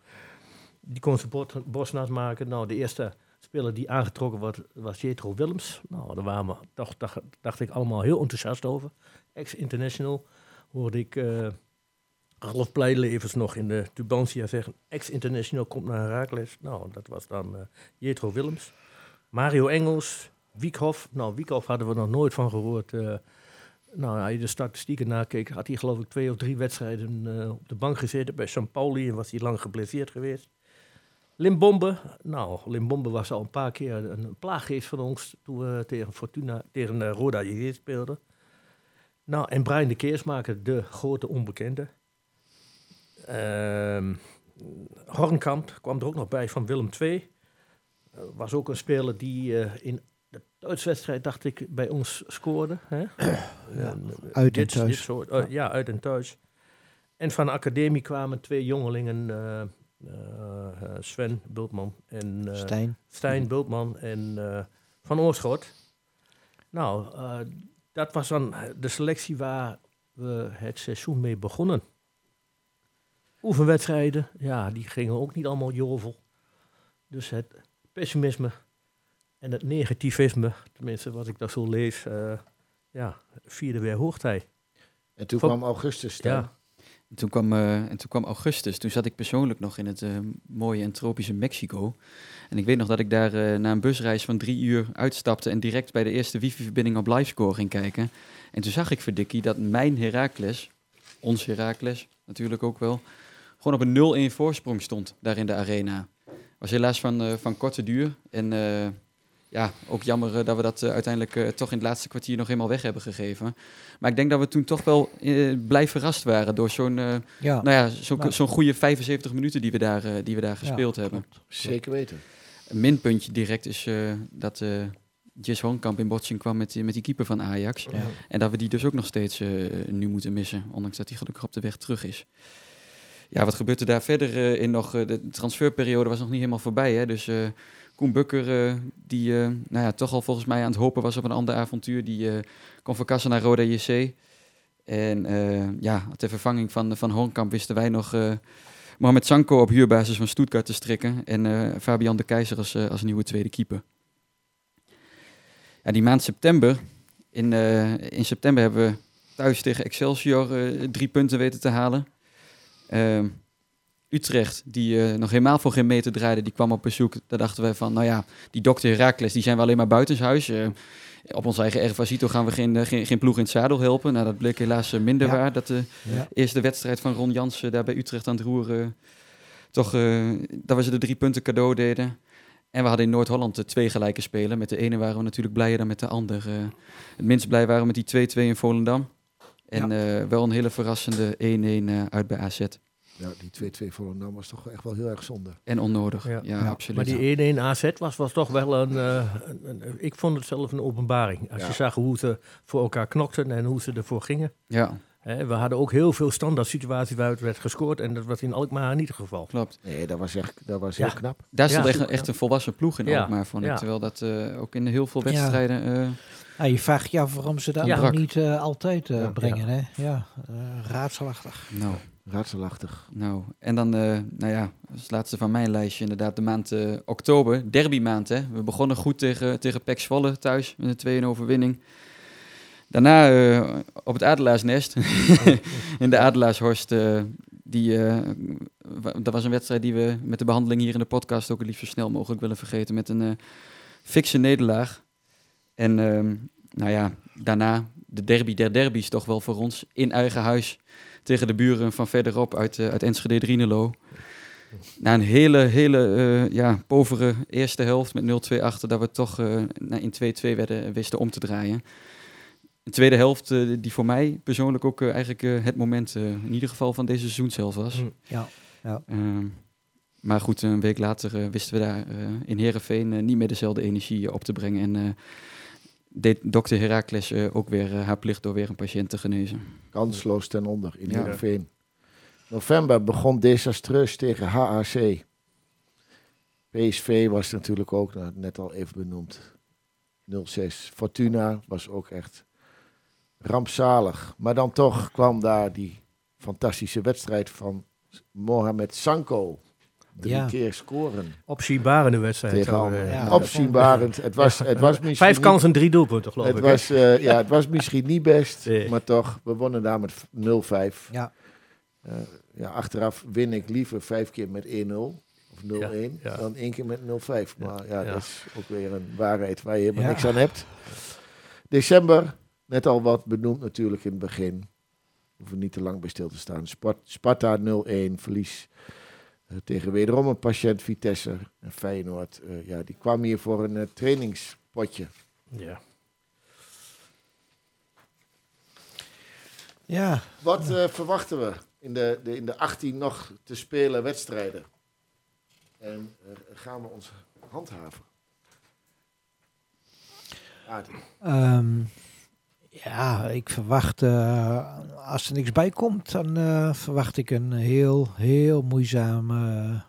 F: die kon zijn nat maken. Nou, de eerste speler die aangetrokken wordt, was Jetro Willems. Nou, daar waren we, dacht, dacht, dacht ik allemaal heel enthousiast over. Ex-international hoorde ik eh Ralf Pleilevens nog in de Tubantia zeggen. Ex-international komt naar Herakles. Nou, dat was dan eh Jetro Willems. Mario Engels, Wiekhoff. Nou, Wiekhoff hadden we nog nooit van gehoord. eh. nou, als je de statistieken nakeek, had hij geloof ik twee of drie wedstrijden eh, op de bank gezeten. Bij St. Pauli en was hij lang geblesseerd geweest. Limbombe. Nou, Limbombe was al een paar keer een plaaggeest van ons toen we tegen Fortuna, tegen Roda JG speelden. Nou, en Brian de Keersmaker, de grote onbekende. Ehm Hornkamp kwam er ook nog bij van Willem II. Eh, was ook een speler die eh, in de thuiswedstrijd, dacht ik, bij ons scoorde. Hè? Ja,
D: uit en thuis.
F: Dit soort, eh, ja, uit en thuis. En van de academie kwamen twee jongelingen, eh, eh, eh, Sven Bultman en eh,
D: Stijn.
F: Stijn Bultman en eh, Van Oorschot. Nou, eh, dat was dan de selectie waar we het seizoen mee begonnen. Oefenwedstrijden, ja, die gingen ook niet allemaal jovel. Dus het pessimisme en het negativisme, tenminste wat ik dat zo lees, eh, ja, vierde weer hoogtij.
A: En toen
F: Van-
A: kwam Augustus staan.
F: Ja,
E: En toen, kwam, eh, en toen kwam augustus. Toen zat ik persoonlijk nog in het eh, mooie en tropische Mexico. En ik weet nog dat ik daar na een busreis van drie uur uitstapte en direct bij de eerste wifi-verbinding op livescore ging kijken. En toen zag ik verdikkie dat mijn Heracles, ons Heracles natuurlijk ook wel, gewoon op een 0-1 voorsprong stond daar in de arena. Was helaas van, eh, van korte duur. En eh, ja, ook jammer eh, dat we dat uiteindelijk eh, toch in het laatste kwartier nog eenmaal weg hebben gegeven. Maar ik denk dat we toen toch wel blij verrast waren door zo'n eh,
D: Ja.
E: nou ja, zo'n
D: Nou.
E: zo'n goede 75 minuten die we daar, die we daar gespeeld
D: Ja,
E: hebben.
A: Zeker weten.
E: Een minpuntje direct is eh, dat eh Jis Hornkamp in botsing kwam met, die- met die keeper van Ajax.
D: Ja.
E: En dat we die dus ook nog steeds nu moeten missen, ondanks dat hij gelukkig op de weg terug is. Ja, wat gebeurt er daar verder eh, in nog? Eh, de transferperiode was nog niet helemaal voorbij. Hè? Dus eh, Koen Bukker, die nou ja, toch al volgens mij aan het hopen was op een ander avontuur, die kon verkassen naar Roda JC. En ja, ter vervanging van, van Hornkamp wisten wij nog Mohamed Sanko op huurbasis van Stuttgart te strikken. En Fabian de Keizer als, als nieuwe tweede keeper. Ja, die maand september. In, in september hebben we thuis tegen Excelsior drie punten weten te halen. Ehm, Utrecht, die eh, nog helemaal voor geen meter draaide, die kwam op bezoek. Daar dachten wij van, nou ja, die dokter Herakles, die zijn we alleen maar buitenshuis. Eh op ons eigen Ervasito gaan we geen, eh, geen, geen ploeg in het zadel helpen. Nou, dat bleek helaas eh, minder
D: Ja.
E: waar. Dat de
D: Ja.
E: eerste wedstrijd van Ron Jansen daar bij Utrecht aan het roeren... toch, dat we ze de drie punten cadeau deden. En we hadden in Noord-Holland de twee gelijke spelen. Met de ene waren we natuurlijk blijer dan met de ander. Het minst blij waren we met die 2-2 in Volendam. En eh, wel een hele verrassende 1-1 eh, uit bij AZ.
A: Ja, die 2-2 Volendam was toch echt wel heel erg zonde.
E: En onnodig. Ja,
F: Ja.
E: absoluut.
F: Maar die 1-1 AZ was, was toch wel een, eh, een- een- Ik vond het zelf een openbaring. Als
A: Ja.
F: je zag hoe ze voor elkaar knokten en hoe ze ervoor gingen.
E: Ja,
F: Hè, we hadden ook heel veel standaard situaties waaruit werd gescoord. En dat was in Alkmaar niet het geval.
E: klopt.
A: Nee, dat was echt dat was
F: Ja.
A: heel knap.
E: Daar stond
F: Ja.
E: echt, echt een volwassen ploeg in
F: Ja.
E: Alkmaar, vond ik.
F: Ja.
E: Terwijl dat eh, ook in heel veel
D: Ja.
E: wedstrijden... eh,
D: Ah, je vraagt je af waarom ze dat
F: Ja.
D: nog niet eh, altijd eh,
A: Ja.
D: brengen. Hè? Ja, eh, raadselachtig.
E: nou,
A: Raadselachtig.
E: nou, en dan, eh, nou ja, als laatste van mijn lijstje inderdaad de maand eh, oktober, derbymaand. Hè. We begonnen goed tegen, tegen Pek Zwolle thuis met een 2-1 overwinning. Daarna eh, op het Adelaarsnest, (laughs) in de Adelaarshorst, eh, die, eh, dat was een wedstrijd die we met de behandeling hier in de podcast ook het liefst zo snel mogelijk willen vergeten. Met een eh fikse nederlaag. En ehm, nou ja, daarna de derby der derbies toch wel voor ons in eigen huis tegen de buren van verderop uit, eh, uit Enschede Drienelo. Na een hele, hele eh, ja, povere eerste helft met 0-2 achter, dat we toch eh, na- in 2-2 werden, wisten om te draaien. De tweede helft, die voor mij persoonlijk ook eigenlijk het moment, in ieder geval van deze seizoenshelft was.
F: Mm.
D: Ja.
E: Ehm, maar goed, een week later wisten we daar in Heerenveen eh, niet meer dezelfde energie op te brengen. En deed dokter Herakles eh, ook weer eh, haar plicht door weer een patiënt te genezen.
A: Kansloos ten onder in
E: Ja.
A: Heerenveen. November begon desastreus tegen HAC. PSV was natuurlijk ook, nou, net al even benoemd, 0-6. Fortuna was ook echt rampzalig. Maar dan toch kwam daar die fantastische wedstrijd van Mohamed Sanko. Drie
D: Ja.
A: keer scoren
F: Opzienbarende wedstrijd.
A: tegen
F: eh,
D: Ja.
A: Opzienbarend. Het was, het was (laughs) misschien
F: Vijf kansen, drie doelpunten, geloof
A: het
F: ik.
A: was, eh, ja, het was misschien niet best, (laughs)
F: Nee.
A: maar toch, we wonnen daar met 0-5.
D: Ja.
A: Eh, ja, achteraf win ik liever vijf keer met 1-0 of 0-1
F: Ja, ja.
A: dan één keer met 0-5.
F: Ja,
A: Maar ja,
F: ja.
A: dat is ook weer een waarheid waar je helemaal
D: Ja.
A: niks aan hebt. December, net al wat benoemd natuurlijk in het begin. Hoeven niet te lang bij stil te staan. Spart- Sparta 0-1, verlies tegen wederom een patiënt Vitesse. En Feyenoord, eh, ja, die kwam hier voor een eh, trainingspotje.
F: Ja.
D: Ja,
A: Wat eh, verwachten we in de, de, in de 18 nog te spelen wedstrijden? En eh, gaan we ons handhaven?
D: Ehm, ja, ik verwacht, eh, als er niks bij komt, dan eh, verwacht ik een heel, heel moeizame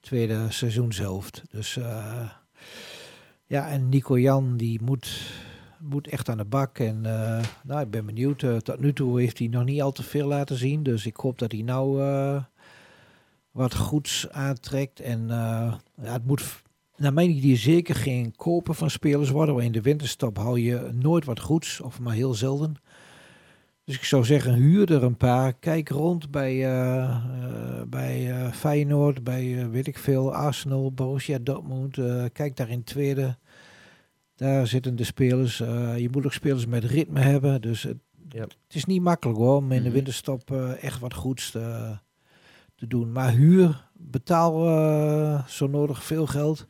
D: tweede seizoenshelft. Dus eh, ja, en Nico Jan, die moet, moet echt aan de bak. En eh, nou, ik ben benieuwd. eh, tot nu toe heeft hij nog niet al te veel laten zien. Dus ik hoop dat hij nou eh, wat goeds aantrekt. En eh, ja, het moet naar mijn idee zeker geen kopen van spelers worden. Want in de winterstop hou je nooit wat goeds, of maar heel zelden. Dus ik zou zeggen, huur er een paar. Kijk rond bij, eh, bij eh, Feyenoord, bij weet ik veel, Arsenal, Borussia Dortmund. Kijk daar in tweede. Daar zitten de spelers. je moet ook spelers met ritme hebben. Dus het,
F: Ja.
D: het is niet makkelijk hoor, om in de
E: Mhm.
D: winterstop echt wat goeds te, te doen. Maar huur, betaal eh, zo nodig veel geld.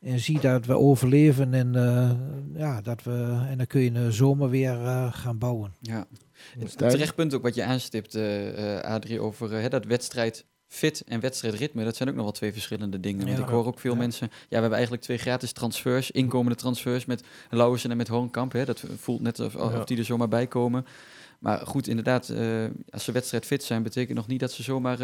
D: En zie dat we overleven en, eh, ja, dat we, en dan kun je in de zomer weer eh, gaan bouwen.
E: Ja. Het terecht punt ook wat je aanstipt, Adrie, over hè, dat wedstrijd fit en wedstrijdritme. Dat zijn ook nog wel twee verschillende dingen. Want
D: Ja.
E: ik hoor ook veel
D: Ja.
E: mensen... Ja, we hebben eigenlijk twee gratis transfers, inkomende transfers met Lauwersen en met Hoornkamp. Hè. Dat voelt net of, of
F: Ja.
E: die er zomaar bij komen. Maar goed, inderdaad, eh, als ze wedstrijd fit zijn, betekent nog niet dat ze zomaar...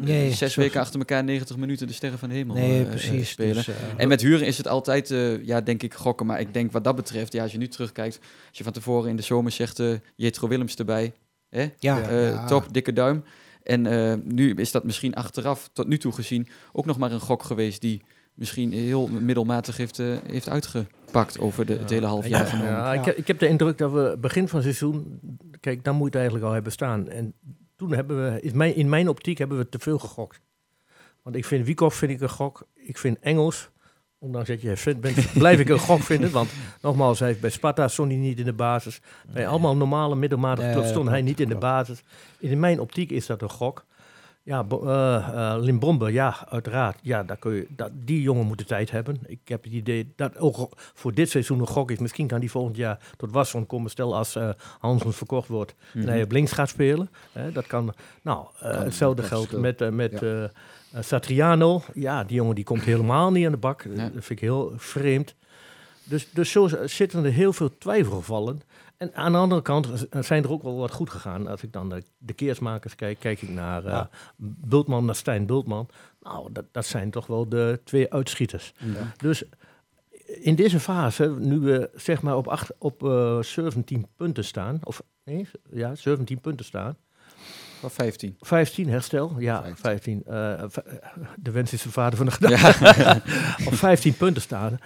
D: Nee,
E: zes
D: zo-
E: weken achter elkaar 90 minuten de sterren van de hemel
D: Nee,
E: eh, eh,
D: precies.
E: spelen.
D: Dus, eh,
E: En met huren is het altijd, eh, ja, denk ik, gokken. Maar ik denk wat dat betreft, ja, als je nu terugkijkt, als je van tevoren in de zomer zegt, eh Jetro Willems erbij, hè?
D: ja,
E: Eh,
D: ja.
E: top, dikke duim. En eh, nu is dat misschien achteraf, tot nu toe gezien, ook nog maar een gok geweest die misschien heel middelmatig heeft, eh, heeft uitgepakt over de, het hele half jaar genomen.
F: Ja, ik,
D: Ja.
F: heb- ik heb de indruk dat we begin van het seizoen, kijk, dan moet je het eigenlijk al hebben staan. En toen hebben we, in mijn, in mijn optiek hebben we te veel gegokt. Want ik vind Wiekoff vind ik een gok. Ik vind Engels, ondanks dat je fan bent, (laughs) blijf ik een gok vinden. Want nogmaals, hij heeft bij Sparta stond hij niet in de basis. Bij allemaal normale middelmatige clubs stond hij niet in de basis. In mijn optiek is dat een gok. Ja, Bo- eh, eh, Limbombe, ja, uiteraard. Ja, daar kun je, dat, die jongen moet de tijd hebben. Ik heb het idee dat ook voor dit seizoen een gok is. Misschien kan die volgend jaar tot Wasson komen. Stel als Hansen verkocht wordt en hij op links gaat spelen. Hè, dat kan. Nou,
A: Kan,
F: hetzelfde geldt met, met
A: Ja.
F: Satriano. Ja, die jongen die komt helemaal niet aan de bak. Dat vind ik heel vreemd. Dus, dus zo zitten er heel veel twijfelgevallen. En aan de andere kant zijn er ook wel wat goed gegaan. Als ik dan de, de keersmakers kijk, kijk ik naar eh
D: Ja.
F: Bultman, naar Stijn Bultman. Nou, dat, dat zijn toch wel de twee uitschieters. Dus in deze fase, nu we zeg maar op, acht, op eh 17 punten staan, of nee, ja, 17 punten staan.
E: Of 15.
F: 15 herstel, ja,
A: 15.
F: 15. eh, v- eh, de wens is de vader van de gedachte. (laughs) op 15 punten staan,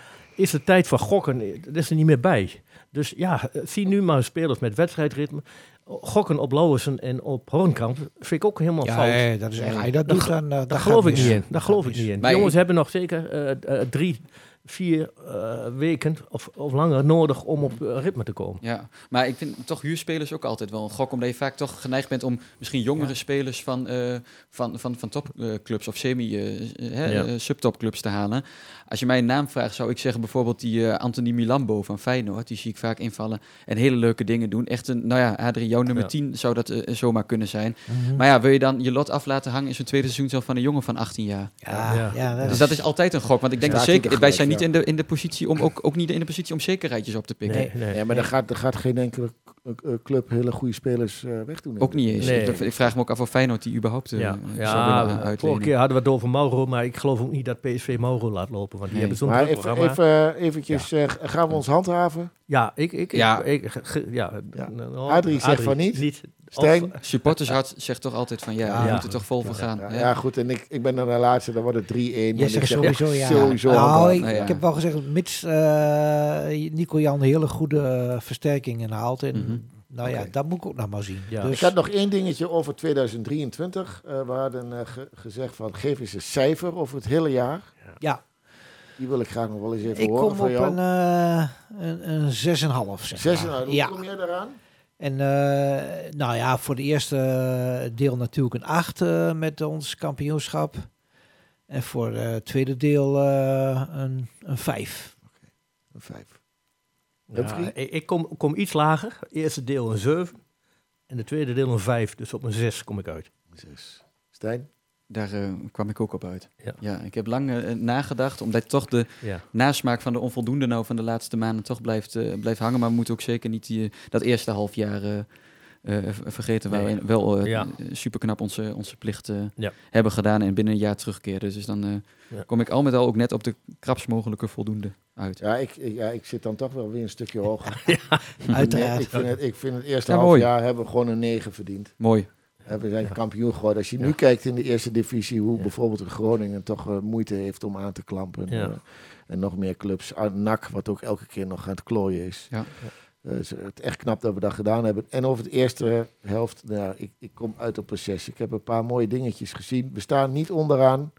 F: is de tijd van gokken, eh, dat is er niet meer bij. Dus ja, eh, zie nu maar spelers met wedstrijdritme. Gokken op Lauwersen en op Hoornkamp vind ik ook helemaal
D: Ja,
F: fout.
D: eh, dat is echt, dat
F: Dat
D: doet, dan... eh, dat
F: Daar
D: gaat
F: geloof ik niet in. Daar
D: Dat
F: geloof ik niet in. Jongens hebben nog zeker eh, eh, drie, vier eh, weken of, of langer nodig om op eh, ritme te komen.
E: Ja, maar ik vind toch huurspelers ook altijd wel een gok, omdat je vaak toch geneigd bent om misschien jongere spelers van, eh, van, van, van topclubs of
F: Ja.
E: semi-subtopclubs te halen. Als je mij een naam vraagt, zou ik zeggen bijvoorbeeld die eh, Anthony Milambo van Feyenoord. Die zie ik vaak invallen en hele leuke dingen doen. Echt een, nou ja, Adrie, jouw nummer
F: Ja.
E: 10 zou dat zomaar kunnen zijn.
D: Mhm.
E: Maar ja, wil je dan je lot af laten hangen in zo'n tweede seizoen zelf van een jongen van 18 jaar?
D: Ja,
F: Ja.
D: ja, dat
E: Dus
D: is-
E: dat is altijd een gok, want ik denk dat zeker,
A: er
E: wij
A: gelijk,
E: zijn niet
A: ja.
E: in de, in de positie om ook, ook niet in de positie om zekerheidjes op te pikken.
F: Nee, nee.
A: Ja, maar er gaat, er gaat geen enkele k- eh, club hele goede spelers eh, wegdoen.
E: Ook niet eens.
F: Nee.
E: Ik, ik vraag me ook af of Feyenoord die überhaupt eh,
F: Ja,
E: zou willen
F: ja
E: eh,
F: vorige keer hadden we het over Mauro, maar ik geloof ook niet dat PSV Mauro laat lopen. Want die
E: Nee.
F: hebben zo'n
A: Maar even,
F: programma.
A: even eh, eventjes, eh, gaan we ons handhaven?
F: Ja, ik... ik,
E: Ja.
F: ik, ik- ge- ja,
A: Ja.
F: nou,
A: Adrie zegt van niet. Stijn?
F: Of-
E: Supportershart zegt toch altijd van ja,
D: Ja.
E: we moeten toch vol voor gaan.
A: Ja,
E: Ja.
A: ja, goed, en ik, ik ben dan de laatste, dan wordt het 3-1.
D: Jij
A: want ik
D: zegt
A: zeg
D: sowieso ja.
A: Sowieso
D: nou, ik,
E: ja.
D: ik heb wel gezegd, mits eh, Nico Jan hele goede eh, versterkingen haalt. En
E: Mhm.
D: nou ja, dat moet ik ook nog maar zien.
F: Ja.
D: Dus,
A: Ik had nog één dingetje over 2023. Eh, we hadden eh, ge- gezegd van geef eens een cijfer over het hele jaar.
D: ja,
A: Die wil ik graag nog wel eens even
D: ik
A: horen
D: kom
A: van
D: op
A: jou.
D: een, eh een, een 6,5 zeg maar.
A: hoe
D: ja.
A: kom jij daaraan?
D: En eh, nou ja, voor de eerste eh, deel natuurlijk een 8 eh, met ons kampioenschap. En voor het tweede deel eh, een, een 5.
A: Een vijf.
F: Ja,
A: Humphrey?
F: ik kom, kom iets lager. Eerste deel een 7. En de tweede deel een 5. Dus op een 6 kom ik uit.
A: Zes. Stijn?
E: Daar eh, kwam ik ook op uit.
F: Ja.
E: Ja, ik heb lang eh, nagedacht, omdat toch de
F: Ja.
E: nasmaak van de onvoldoende nou van de laatste maanden toch blijft, eh, blijft hangen. Maar we moeten ook zeker niet die, dat eerste half jaar eh, eh, vergeten waar
F: Nee.
E: we wel
F: Ja.
E: super knap onze, onze plicht
F: Ja.
E: hebben gedaan en binnen een jaar terugkeren. Dus dan eh,
F: Ja.
E: kom ik al met al ook net op de krapst mogelijke voldoende uit.
A: Ja ik, ik- ja, ik zit dan toch wel weer een stukje (laughs) hoger.
D: Uiteraard.
A: Ik vind, het, ik vind het eerste
E: Ja,
A: half
E: mooi.
A: jaar hebben we gewoon een 9 verdiend.
E: Mooi.
A: We zijn kampioen geworden. Als je nu kijkt in de eerste divisie, hoe bijvoorbeeld Groningen toch eh, moeite heeft om aan te klampen. Eh, en nog meer clubs. NAC, wat ook elke keer nog aan het klooien is.
E: Ja.
A: Is het echt knap dat we dat gedaan hebben. En over het eerste helft, nou, ik, ik kom uit op een zes. Ik heb een paar mooie dingetjes gezien. We staan niet onderaan.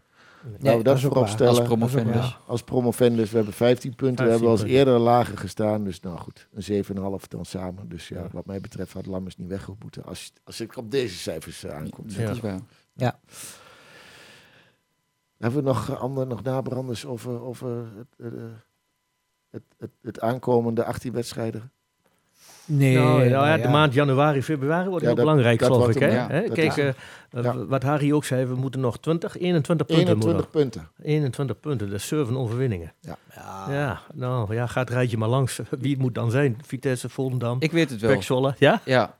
A: We dat
D: is.
E: Als promovendus.
D: Ja.
A: Als promovendus, we hebben 15 punten. we
F: 15
A: hebben al eens
F: punten.
A: eerder lager gestaan. Dus nou goed, een 7,5 dan samen. Dus ja,
F: Ja.
A: wat mij betreft had Lammers niet weggemoeten. Als, als ik op deze cijfers eh, aankom.
E: Dat
F: Ja.
E: is waar.
A: Hebben we nog eh, andere, nog nabranders over, over het, eh, het, het, het aankomende 18 wedstrijden?
D: Nee,
F: nou, nou ja. de maand januari, februari wordt
A: Ja,
F: heel
A: dat-
F: belangrijk,
A: dat
F: geloof ik. Hè?
E: hem.
F: Hè? Kijk, eh,
A: ja.
F: eh, wat Harry ook zei, we moeten nog 20, 21 punten. moeten
A: 21
F: we
A: punten.
F: nog. 21 punten, dat is 7 overwinningen.
D: Ja.
F: Ja, nou ja, gaat het rijtje maar langs. (laughs) Wie het moet dan zijn? Vitesse, Volendam,
E: Ik weet het wel.
F: Ja?
E: Ja.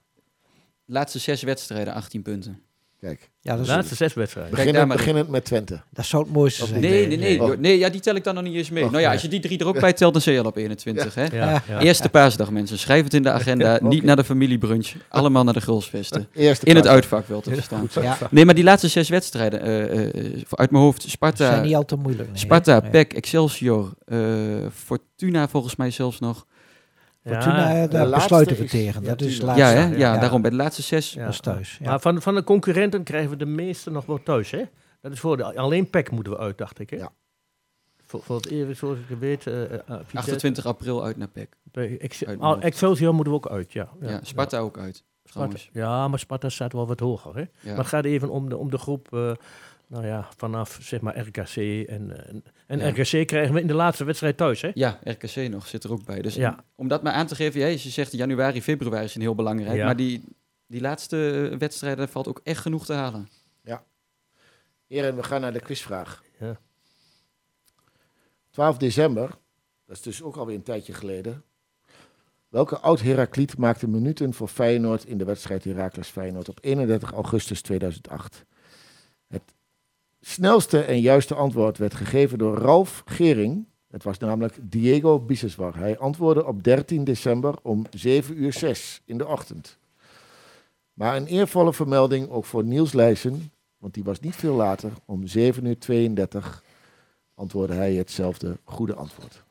E: Laatste zes wedstrijden, 18 punten.
A: Kijk,
D: Ja, dat,
F: De laatste zes wedstrijden.
A: beginnend, beginnend met Twente.
D: dat zou het mooiste zijn.
E: Nee, nee, nee.
A: nee.
E: Nee, ja, die tel ik dan nog niet eens mee.
A: Oh,
E: nou ja,
A: nee.
E: als je die drie er ook bij telt, dan zit je al op 21, hè?
F: Ja, ja.
E: Eerste paasdag, mensen. Schrijf het in de agenda. Niet naar de familiebrunch. Allemaal naar de grulsvesten.
A: Eerste
E: In het uitvak wel te verstaan.
D: Ja,
E: Nee, maar die laatste zes wedstrijden. eh, eh, uit mijn hoofd.
D: dat
E: Sparta,
D: zijn niet al te moeilijk. nee,
E: Sparta
D: hè?
E: PEC, Excelsior. eh, Fortuna volgens mij zelfs nog.
D: Fortuna,
F: Ja,
D: eh, daar
A: laatste
D: besluiten we tegen.
A: ja,
D: dat is.
E: Ja,
D: laatste.
E: hè? Ja,
F: ja.
E: daarom bij de laatste zes.
F: Ja.
D: Dat is thuis. Ja.
F: Maar van, van de concurrenten krijgen we de meeste nog wel thuis, hè? Dat is voor de, alleen PEC moeten we uit, dacht ik, hè?
A: Ja.
F: Voor, voor het eerst, zoals ik weet, eh, eh, Vitesse-
E: 28 april uit naar PEC.
F: bij Ex-
E: Uit
F: oh,
E: mijn hoofd.
F: Excelsior moeten we ook uit, ja.
E: Ja, Sparta ook uit.
F: Sparta. Ja, maar Sparta staat wel wat hoger, hè?
E: Ja.
F: Maar het gaat even om de, om de groep, eh, nou ja, vanaf zeg maar RKC. En, en, en
E: Ja.
F: RKC krijgen we in de laatste wedstrijd thuis, hè?
E: Ja, RKC nog, zit er ook bij. Dus
F: Ja.
E: om dat maar aan te geven, ja, je zegt januari, februari zijn heel belangrijk.
F: Ja.
E: Maar die, die laatste wedstrijden valt ook echt genoeg te halen.
A: Heren, we gaan naar de quizvraag.
F: Ja.
A: 12 december, dat is dus ook alweer een tijdje geleden. Welke oud-Herakliet maakte minuten voor Feyenoord in de wedstrijd Heracles Feyenoord op 31 augustus 2008? Snelste en juiste antwoord werd gegeven door Ralf Gering. Het was namelijk Diego Biseswar. Hij antwoordde op 13 december om 7 uur 6 in de ochtend. Maar een eervolle vermelding ook voor Niels Leijsen, want die was niet veel later, om 7 uur 32 antwoordde hij hetzelfde goede antwoord.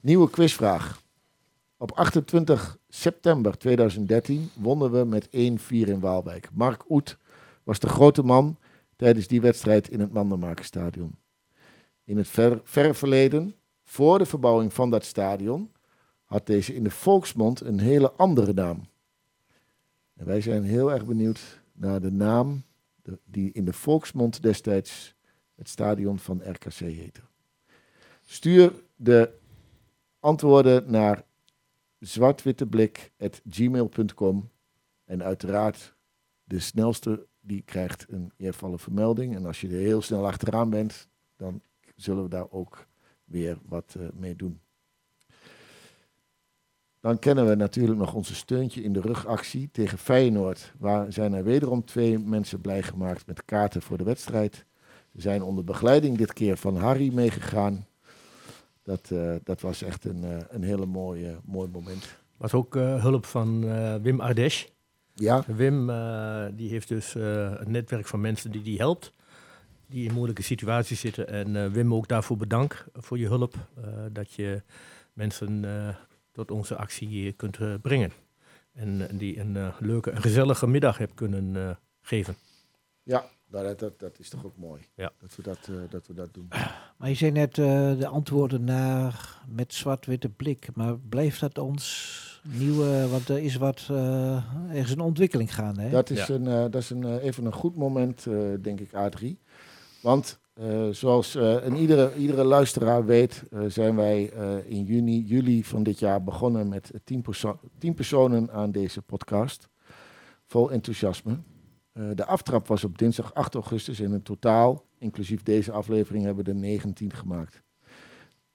A: Nieuwe quizvraag. Op 28 september 2013 wonnen we met 1-4 in Waalwijk. Mark Oet was de grote man tijdens die wedstrijd in het Mandenmakerstadion. In het ver, verleden, voor de verbouwing van dat stadion, had deze in de volksmond een hele andere naam. En wij zijn heel erg benieuwd naar de naam die in de volksmond destijds het stadion van RKC heette. Stuur de antwoorden naar zwartwitteblik.gmail.com en uiteraard de snelste die krijgt een eervolle vermelding. En als je er heel snel achteraan bent, dan zullen we daar ook weer wat eh, mee doen. Dan kennen we natuurlijk nog onze steuntje in de rugactie tegen Feyenoord. Waar zijn er wederom twee mensen blij gemaakt met kaarten voor de wedstrijd. Ze zijn onder begeleiding dit keer van Harry meegegaan. Dat, eh, dat was echt een, eh, een hele mooie, mooi moment.
F: Was ook hulp van Wim Ardesh.
A: Ja,
F: Wim eh, die heeft dus eh, een netwerk van mensen die die helpt. Die in moeilijke situaties zitten. En eh, Wim ook daarvoor bedankt voor je hulp. eh, dat je mensen eh, tot onze actie kunt brengen. En die een eh, leuke en gezellige middag hebt kunnen eh, geven.
A: ja dat, dat, dat is toch ook mooi
F: Ja.
A: dat, we dat, eh, dat we dat doen.
D: Maar je zei net eh, de antwoorden naar met zwart-witte blik. Maar blijft dat ons nieuwe, want er is wat, eh, er is een ontwikkeling gaande. Hè?
A: Dat is,
F: Ja.
A: een, eh, dat is een, eh, even een goed moment, eh, denk ik, A3. Want eh, zoals eh, en iedere, iedere luisteraar weet, eh, zijn wij eh, in juni, juli van dit jaar begonnen met tien, perso- tien personen aan deze podcast. Vol enthousiasme. Eh, de aftrap was op dinsdag 8 augustus en in totaal, inclusief deze aflevering, hebben we er 19 gemaakt.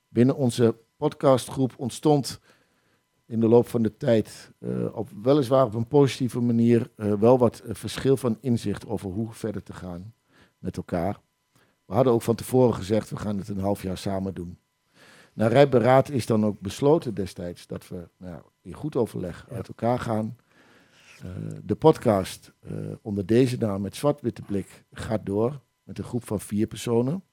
A: Binnen onze podcastgroep ontstond in de loop van de tijd, eh, op, weliswaar op een positieve manier, eh, wel wat eh, verschil van inzicht over hoe verder te gaan met elkaar. We hadden ook van tevoren gezegd, we gaan het een half jaar samen doen. Na rijberaad is dan ook besloten destijds dat we nou, in goed overleg uit elkaar gaan. De podcast onder deze naam met zwart-witte blik gaat door met een groep van vier personen.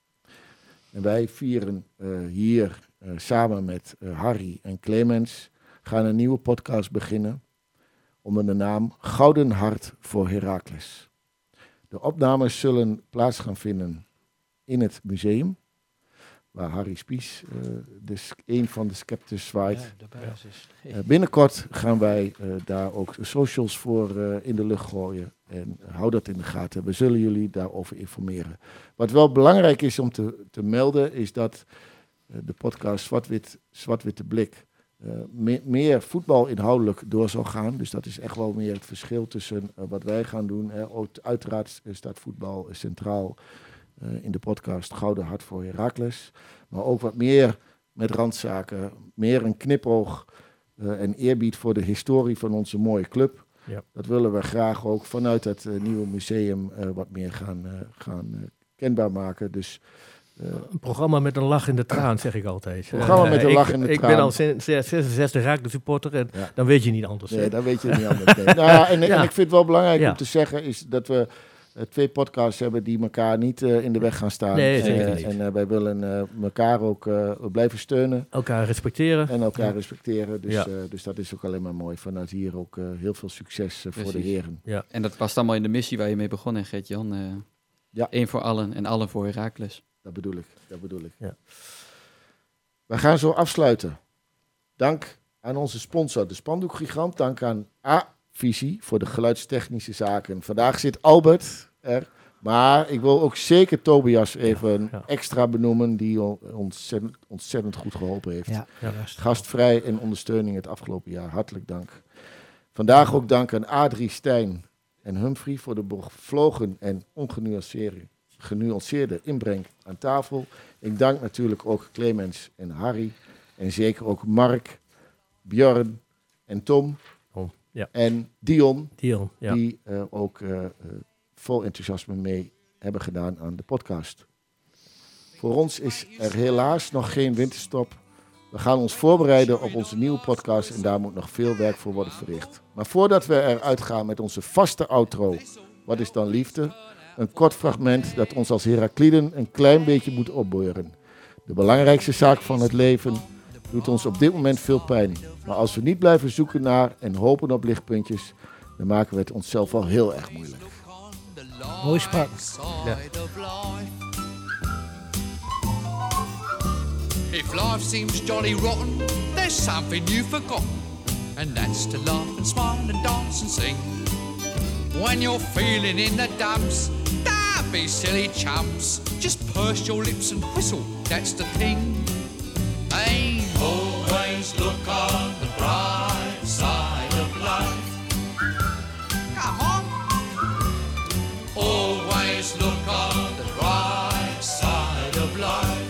A: En wij vieren hier samen met Harry en Clemens gaan een nieuwe podcast beginnen onder de naam Gouden Hart voor Heracles. De opnames zullen plaats gaan vinden in het museum, waar Harry Spies, sk- een van de scepters, zwaait.
D: Ja, de.
A: Eh, binnenkort gaan wij eh, daar ook de socials voor in de lucht gooien. En hou dat in de gaten. We zullen jullie daarover informeren. Wat wel belangrijk is om te, te melden, is dat de podcast Zwart-Wit, Zwart-Witte Blik eh, me- meer voetbal inhoudelijk door zal gaan. Dus dat is echt wel meer het verschil tussen eh, wat wij gaan doen. hè. Ook- uiteraard eh, staat voetbal centraal in de podcast Gouden Hart voor Heracles. Maar ook wat meer met randzaken, meer een knipoog en eerbied voor de historie van onze mooie club.
F: Ja.
A: Dat willen we graag ook vanuit het nieuwe museum wat meer gaan, gaan kenbaar maken. Dus eh,
F: Een programma met een lach in de traan, zeg ik altijd.
A: Programma
F: Eh,
A: met een
F: ik-
A: lach in de
F: ik
A: traan.
F: ben al sinds 66 raak de supporter en
A: Ja.
F: dan weet je niet anders.
A: nee,
F: hè.
A: daar weet je niet anders. Nee. (laughs) Nou ja, en, en ik vind het wel belangrijk
F: Ja.
A: om te zeggen is dat we eh, twee podcasts hebben die elkaar niet eh, in de weg gaan staan.
F: Nee, zeker
A: Eh,
F: niet.
A: En eh, wij willen eh, elkaar ook eh, blijven steunen.
F: Elkaar respecteren.
A: En elkaar respecteren. Dus,
F: Ja.
A: eh, dus dat is ook alleen maar mooi. Vanuit hier ook eh, heel veel succes eh, voor de heren.
E: En dat was allemaal in de missie waar je mee begon, en Gert-Jan. eh
A: Ja.
E: Eén voor allen en allen voor Herakles.
A: Dat bedoel ik. Dat bedoel ik.
F: Ja.
A: We gaan zo afsluiten. Dank aan onze sponsor, de Spandoekgigant. Dank aan A-Visie voor de geluidstechnische zaken. Vandaag zit Albert er. Maar ik wil ook zeker Tobias even
F: ja.
A: extra benoemen, die ontzettend, ontzettend goed geholpen heeft.
D: Ja.
A: Gastvrij en ondersteuning het afgelopen jaar. Hartelijk dank. Vandaag ook dank aan Adrie, Stijn en Humphrey voor de bevlogen en ongenuanceerde genuanceerde inbreng aan tafel. Ik dank natuurlijk ook Clemens en Harry. En zeker ook Mark, Björn en Tom.
F: Oh, ja.
A: En Dion,
F: Dion, ja.
A: die eh, ook eh, eh, vol enthousiasme mee hebben gedaan aan de podcast. Voor ons is er helaas nog geen winterstop. We gaan ons voorbereiden op onze nieuwe podcast en daar moet nog veel werk voor worden verricht. Maar voordat we eruit gaan met onze vaste outro, Wat is dan liefde? Een kort fragment dat ons als Herakliden een klein beetje moet opbeuren. De belangrijkste zaak van het leven doet ons op dit moment veel pijn. Maar als we niet blijven zoeken naar en hopen op lichtpuntjes, dan maken we het onszelf al heel erg moeilijk.
D: Mooi sprak.
F: Ja.
G: If life seems jolly rotten, there's something you've forgotten, and that's to laugh and smile and dance and sing. When you're feeling in the dumps, be silly chumps. Just purse your lips and whistle, that's the thing. Hey, always look on the bright side of life. Come on. Always look on the bright side of life.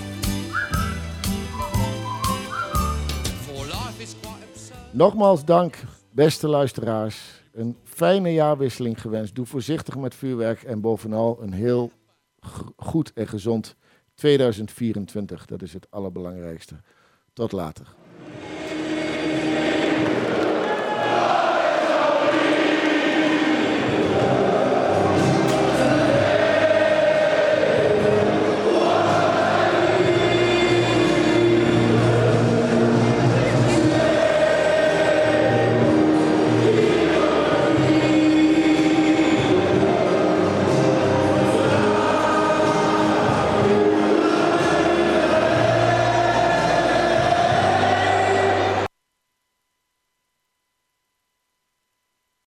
G: For life is quite absurd.
A: Nogmaals dank, beste luisteraars. Een fijne jaarwisseling gewenst. Doe voorzichtig met vuurwerk en bovenal een heel goed en gezond 2024. Dat is het allerbelangrijkste. Tot later.